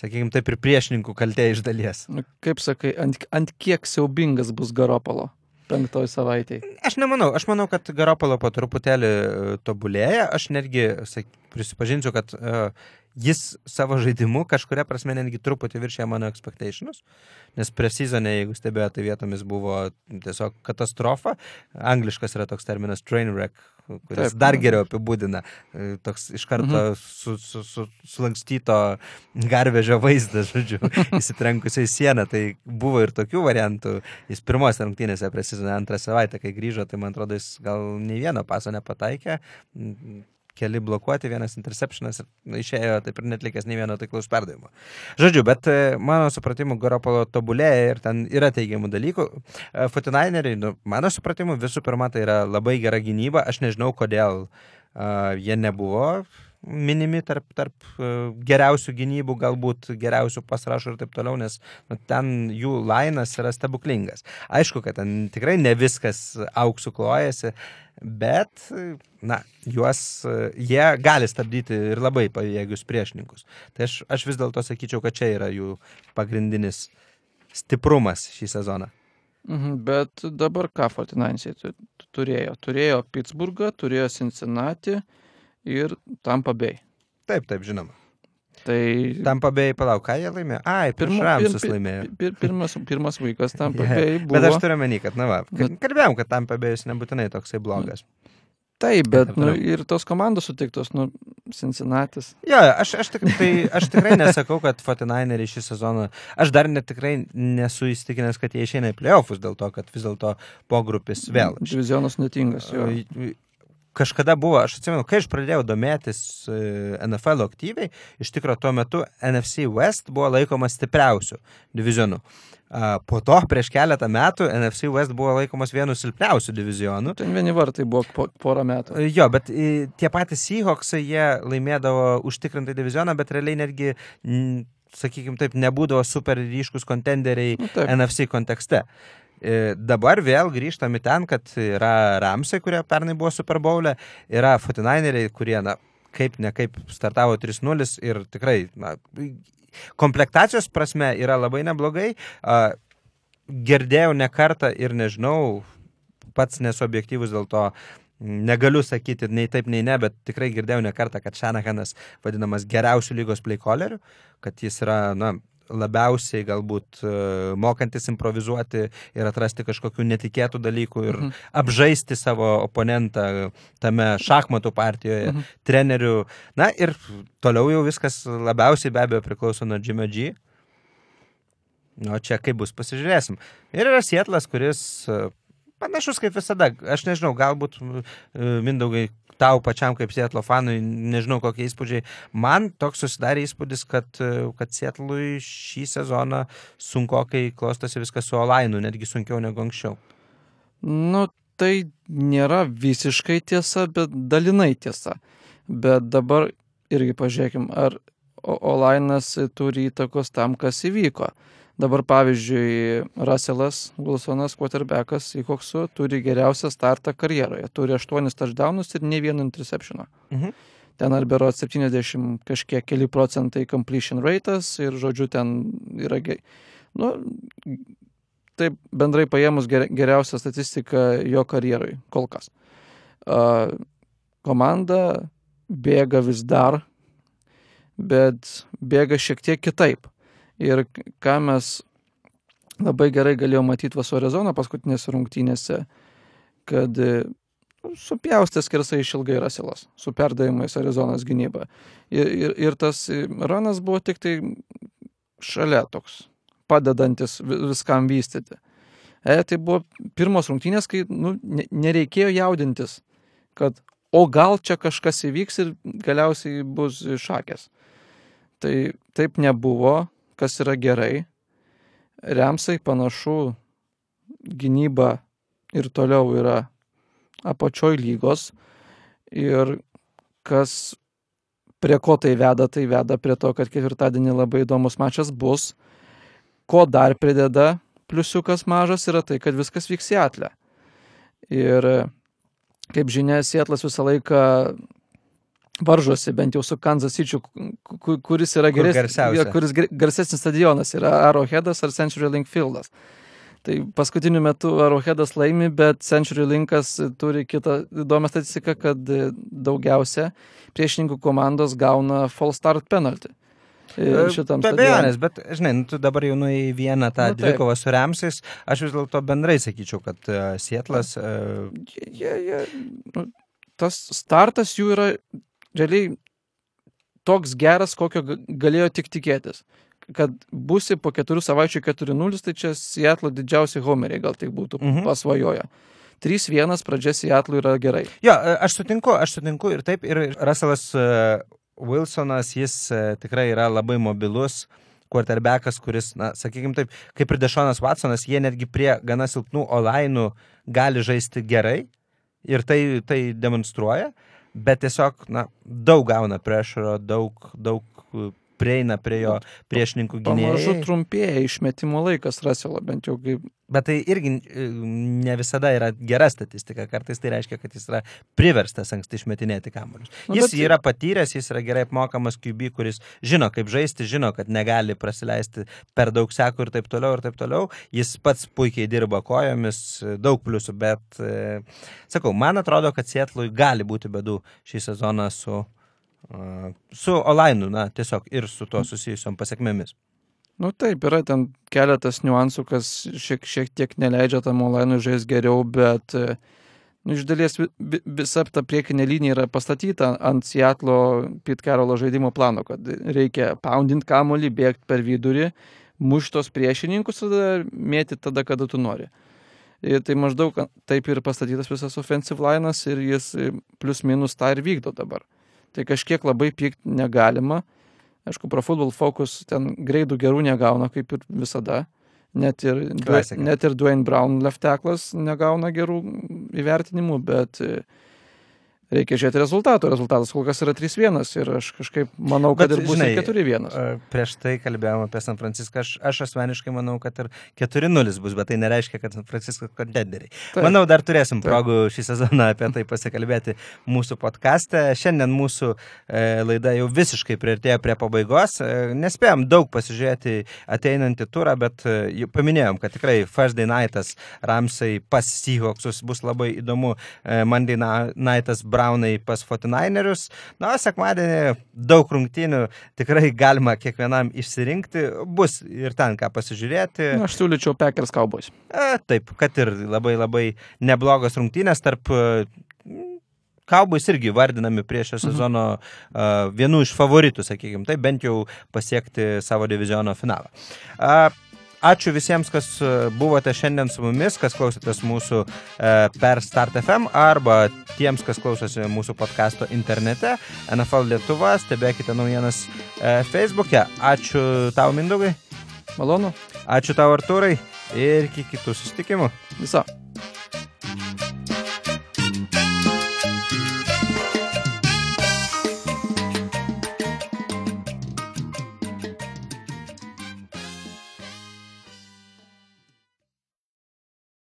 sakykime, taip ir priešininkų kaltė iš dalies. Nu, kaip sakai, ant, ant kiek siaubingas bus Garopolo? Penktoj savaitėj? Aš nemanau, aš manau, kad Garopolo po truputėlį e, tobulėja, aš netgi sak, prisipažinsiu, kad uh, jis savo žaidimu kažkuria prasme netgi truputį viršė mano expectations, nes presizonė, jeigu stebėjote, tai vietomis buvo tiesiog katastrofa, angliškas yra toks terminas train wreck, kuris Taip. dar geriau apibūdina e, toks iš karto mhm. su, su, su, sulankstyto garvežio vaizdas, žodžiu, įsitrenkusiai sieną. Tai buvo ir tokių variantų. Jis pirmos rungtynėse prie sezoną antrą savaitę, kai grįžo, tai man atrodo, jis gal nei vieno paso nepataikė keli blokuoti, vienas interceptionas ir išėjo taip ir netlikęs nei vieno taiklaus perdavimo. Žodžiu, bet e, mano supratimu, Garopolo tobulėja ir ten yra teigiamų dalykų. E, Fortinaineriai, nu, mano supratimu, visų pirma, tai yra labai gera gynyba. Aš nežinau, kodėl uh, jie nebuvo minimi tarp, tarp geriausių gynybų, galbūt geriausių pasrašų ir taip toliau, nes nu, ten jų lainas yra stebuklingas. Aišku, kad ten tikrai ne viskas auksų klojasi, bet, na, juos, jie gali stabdyti ir labai pajėgius priešininkus. Tai aš, aš vis dėlto sakyčiau, kad čia yra jų pagrindinis stiprumas šį sezoną. Mhm, bet dabar ką Fortinansai turėjo? Turėjo Pittsburghą, turėjo Cincinnati ir Tampa Bay. Taip, taip, žinoma. Tai... Tampa Bay, palauk, ką jie laimėjo? Ai, pirmas Ramsus pir, laimėjo. Pir, pirmas, pirmas vaikas Tampa yeah. Bay buvo. Bet aš turiu menį, kad, na va, kalbėjom, kad Tampa Bay nebūtinai toksai blogas. Taip, bet nu, ir tos komandos sutiktos, nu, Cincinnati. Jo, aš, aš, tik, tai, aš tikrai nesakau, kad Fortinaineriai šį sezoną, aš dar net tikrai nesu įstikinęs, kad jie išeina į playoffus dėl to, kad vis dėlto pogrupis vėl. Divizionas netingas. Jo kažkada buvo, aš atsimenu, kai aš pradėjau domėtis e, NFL aktyviai, iš tikrųjų tuo metu NFC West buvo laikomas stipriausiu divizionu. Po to prieš keletą metų NFC West buvo laikomas vienu silpniausių divizionų. Ten vieni vartai buvo po, porą metų. E, jo, bet e, tie patys Seahawksai, jie laimėdavo užtikrintai divizioną, bet realiai netgi, sakykime taip, nebūdavo super ryškus kontenderiai nu, taip. NFC kontekste. E, dabar vėl grįžtame ten, kad yra Ramsai, kurie pernai buvo Super Bowl'e, yra Fortinaineriai, kurie, na, kaip ne kaip startavo 3-0 ir tikrai, na, komplektacijos prasme yra labai neblogai. Girdėjau ne kartą ir nežinau, pats nesu objektyvus dėl to, negaliu sakyti nei taip, nei ne, bet tikrai girdėjau ne kartą, kad Šanahanas vadinamas geriausių lygos playcalleriu, kad jis yra, na, labiausiai galbūt e, mokantis improvizuoti ir atrasti kažkokių netikėtų dalykų ir mhm. apžaisti savo oponentą tame šachmatų partijoje, mhm. trenerių. Na ir toliau jau viskas labiausiai be abejo priklauso nuo Jimmy G. Nu, čia kaip bus, pasižiūrėsim. Ir yra Sietlas, kuris e, panašus kaip visada. Aš nežinau, galbūt e, Mindaugai tau pačiam kaip Sietlo fanui, nežinau kokie įspūdžiai. Man toks susidarė įspūdis, kad, kad Sietlui šį sezoną sunkokai klostosi viskas su Olainu, netgi sunkiau negu anksčiau. Nu, tai nėra visiškai tiesa, bet dalinai tiesa. Bet dabar irgi pažiūrėkim, ar Olainas turi įtakos tam, kas įvyko. Dabar pavyzdžiui, Russellas Wilsonas, quarterbackas į Koksu, turi geriausią startą karjeroje. Turi 8 touchdownus ir ne vieną interceptioną. Mhm. Ten ar bero 70 kažkiek keli procentai completion rate'as ir, žodžiu, ten yra... Nu, taip bendrai paėmus geriausia statistika jo karjeroj, kol kas. Uh, komanda bėga vis dar, bet bėga šiek tiek kitaip. Ir ką mes labai gerai galėjome matyti Vaso Rezono paskutinėse rungtynėse, kad supjaustė skersai išilgai Rasilas su perdavimais Arizonos gynyba. Ir, ir, ir tas ranas buvo tik tai šalia toks, padedantis viskam vystyti. E, tai buvo pirmos rungtynės, kai nu, nereikėjo jaudintis, kad o gal čia kažkas įvyks ir galiausiai bus šakės. Tai taip nebuvo, kas yra gerai. Remsai panašu gynyba ir toliau yra apačioj lygos ir kas prie ko tai veda, tai veda prie to, kad ketvirtadienį labai įdomus mačas bus. Ko dar prideda pliusiukas mažas yra tai, kad viskas vyks į atlę. Ir kaip žinia, Sietlas visą laiką varžosi bent jau su Kansas City, kuris yra geresnis, Kur kuris garsesnis stadionas yra Arrowheadas ar Century Link Fieldas. Tai paskutiniu metu Arrowheadas laimi, bet Century Linkas turi kitą įdomią statistiką, kad daugiausia priešininkų komandos gauna full start penalty. E, šitam Be abejonės, bet, žinai, nu, tu dabar jau nuėjai vieną tą nu, dvikovą su Remsais, aš vis dėlto bendrai sakyčiau, kad uh, Sietlas... Uh... Yeah, yeah. Nu, tas startas jų yra realiai toks geras, kokio galėjo tik tikėtis kad busi po keturių savaičių 4-0, tai čia Seattle didžiausi homeriai gal tai būtų mhm. pasvajoja. 3-1 pradžia Seattle yra gerai. Jo, e, aš sutinku, aš sutinku ir taip, ir Russellas uh, Wilsonas, jis uh, tikrai yra labai mobilus quarterbackas, kuris, na, sakykime taip, kaip ir Dešonas Watsonas, jie netgi prie gana silpnų olainų gali žaisti gerai ir tai, tai demonstruoja, bet tiesiog, na, daug gauna pressure, daug, daug prieina prie jo priešininkų gynėjų. Pamažu trumpėja išmetimo laikas Raselo, bent jau kaip. Bet tai irgi e, ne visada yra gera statistika, kartais tai reiškia, kad jis yra priverstas anksti išmetinėti kamuolius. Nu, jis bet... yra patyręs, jis yra gerai apmokamas QB, kuris žino, kaip žaisti, žino, kad negali prasileisti per daug sekų ir taip toliau ir taip toliau. Jis pats puikiai dirba kojomis, daug pliusų, bet e, sakau, man atrodo, kad Sietlui gali būti bedų šį sezoną su su Olainu, na, tiesiog ir su tuo susijusiom pasiekmėmis. Nu taip, yra ten keletas niuansų, kas šiek, šiek tiek neleidžia tam Olainui žaisti geriau, bet nu, iš dalies visa ta priekinė linija yra pastatyta ant Seatlo Pit Carolo žaidimo plano, kad reikia poundinti kamolį, bėgti per vidurį, muštos priešininkus ir mėti tada, kada tu nori. Ir tai maždaug taip ir pastatytas visas offensive linas ir jis plus minus tą ir vykdo dabar tai kažkiek labai pykti negalima. Aišku, Pro Football Focus ten greidų gerų negauna, kaip ir visada. Net ir, Klasika. net ir Dwayne Brown lefteklas negauna gerų įvertinimų, bet uh, reikia žiūrėti rezultatų. Rezultatas kol kas yra 3-1 ir aš kažkaip manau, kad Bet, ir bus žinai, 4-1. Prieš tai kalbėjome apie San Franciską, aš, aš asmeniškai manau, kad ir 4-0 bus, bet tai nereiškia, kad San Francisco kontenderiai. Manau, dar turėsim Taip. progų šį sezoną apie tai pasikalbėti mūsų podkastą. Šiandien mūsų e, laida jau visiškai prieartėjo prie pabaigos. E, nespėjom daug pasižiūrėti ateinantį turą, bet e, paminėjom, kad tikrai First Day Nightas Ramsai pas Seahawksus bus labai įdomu. E, Monday Nightas Brown Brownai pas Fortinainerius. Na, sekmadienį daug rungtynių tikrai galima kiekvienam išsirinkti. Bus ir ten ką pasižiūrėti. Na, aš siūlyčiau Packers Cowboys. E, taip, kad ir labai labai neblogos rungtynės tarp Cowboys irgi vardinami prieš šio mhm. sezono uh, vienu iš favoritų, sakykime, tai bent jau pasiekti savo diviziono finalą. Uh, Ačiū visiems, kas e, buvote šiandien su mumis, kas klausėtės mūsų e, per Start FM arba tiems, kas klausosi mūsų podkasto internete, NFL Lietuva, stebėkite naujienas e, Facebook'e. Ačiū tau, Mindaugai. Malonu. Ačiū tau, Arturai. Ir iki kitų susitikimų. Viso.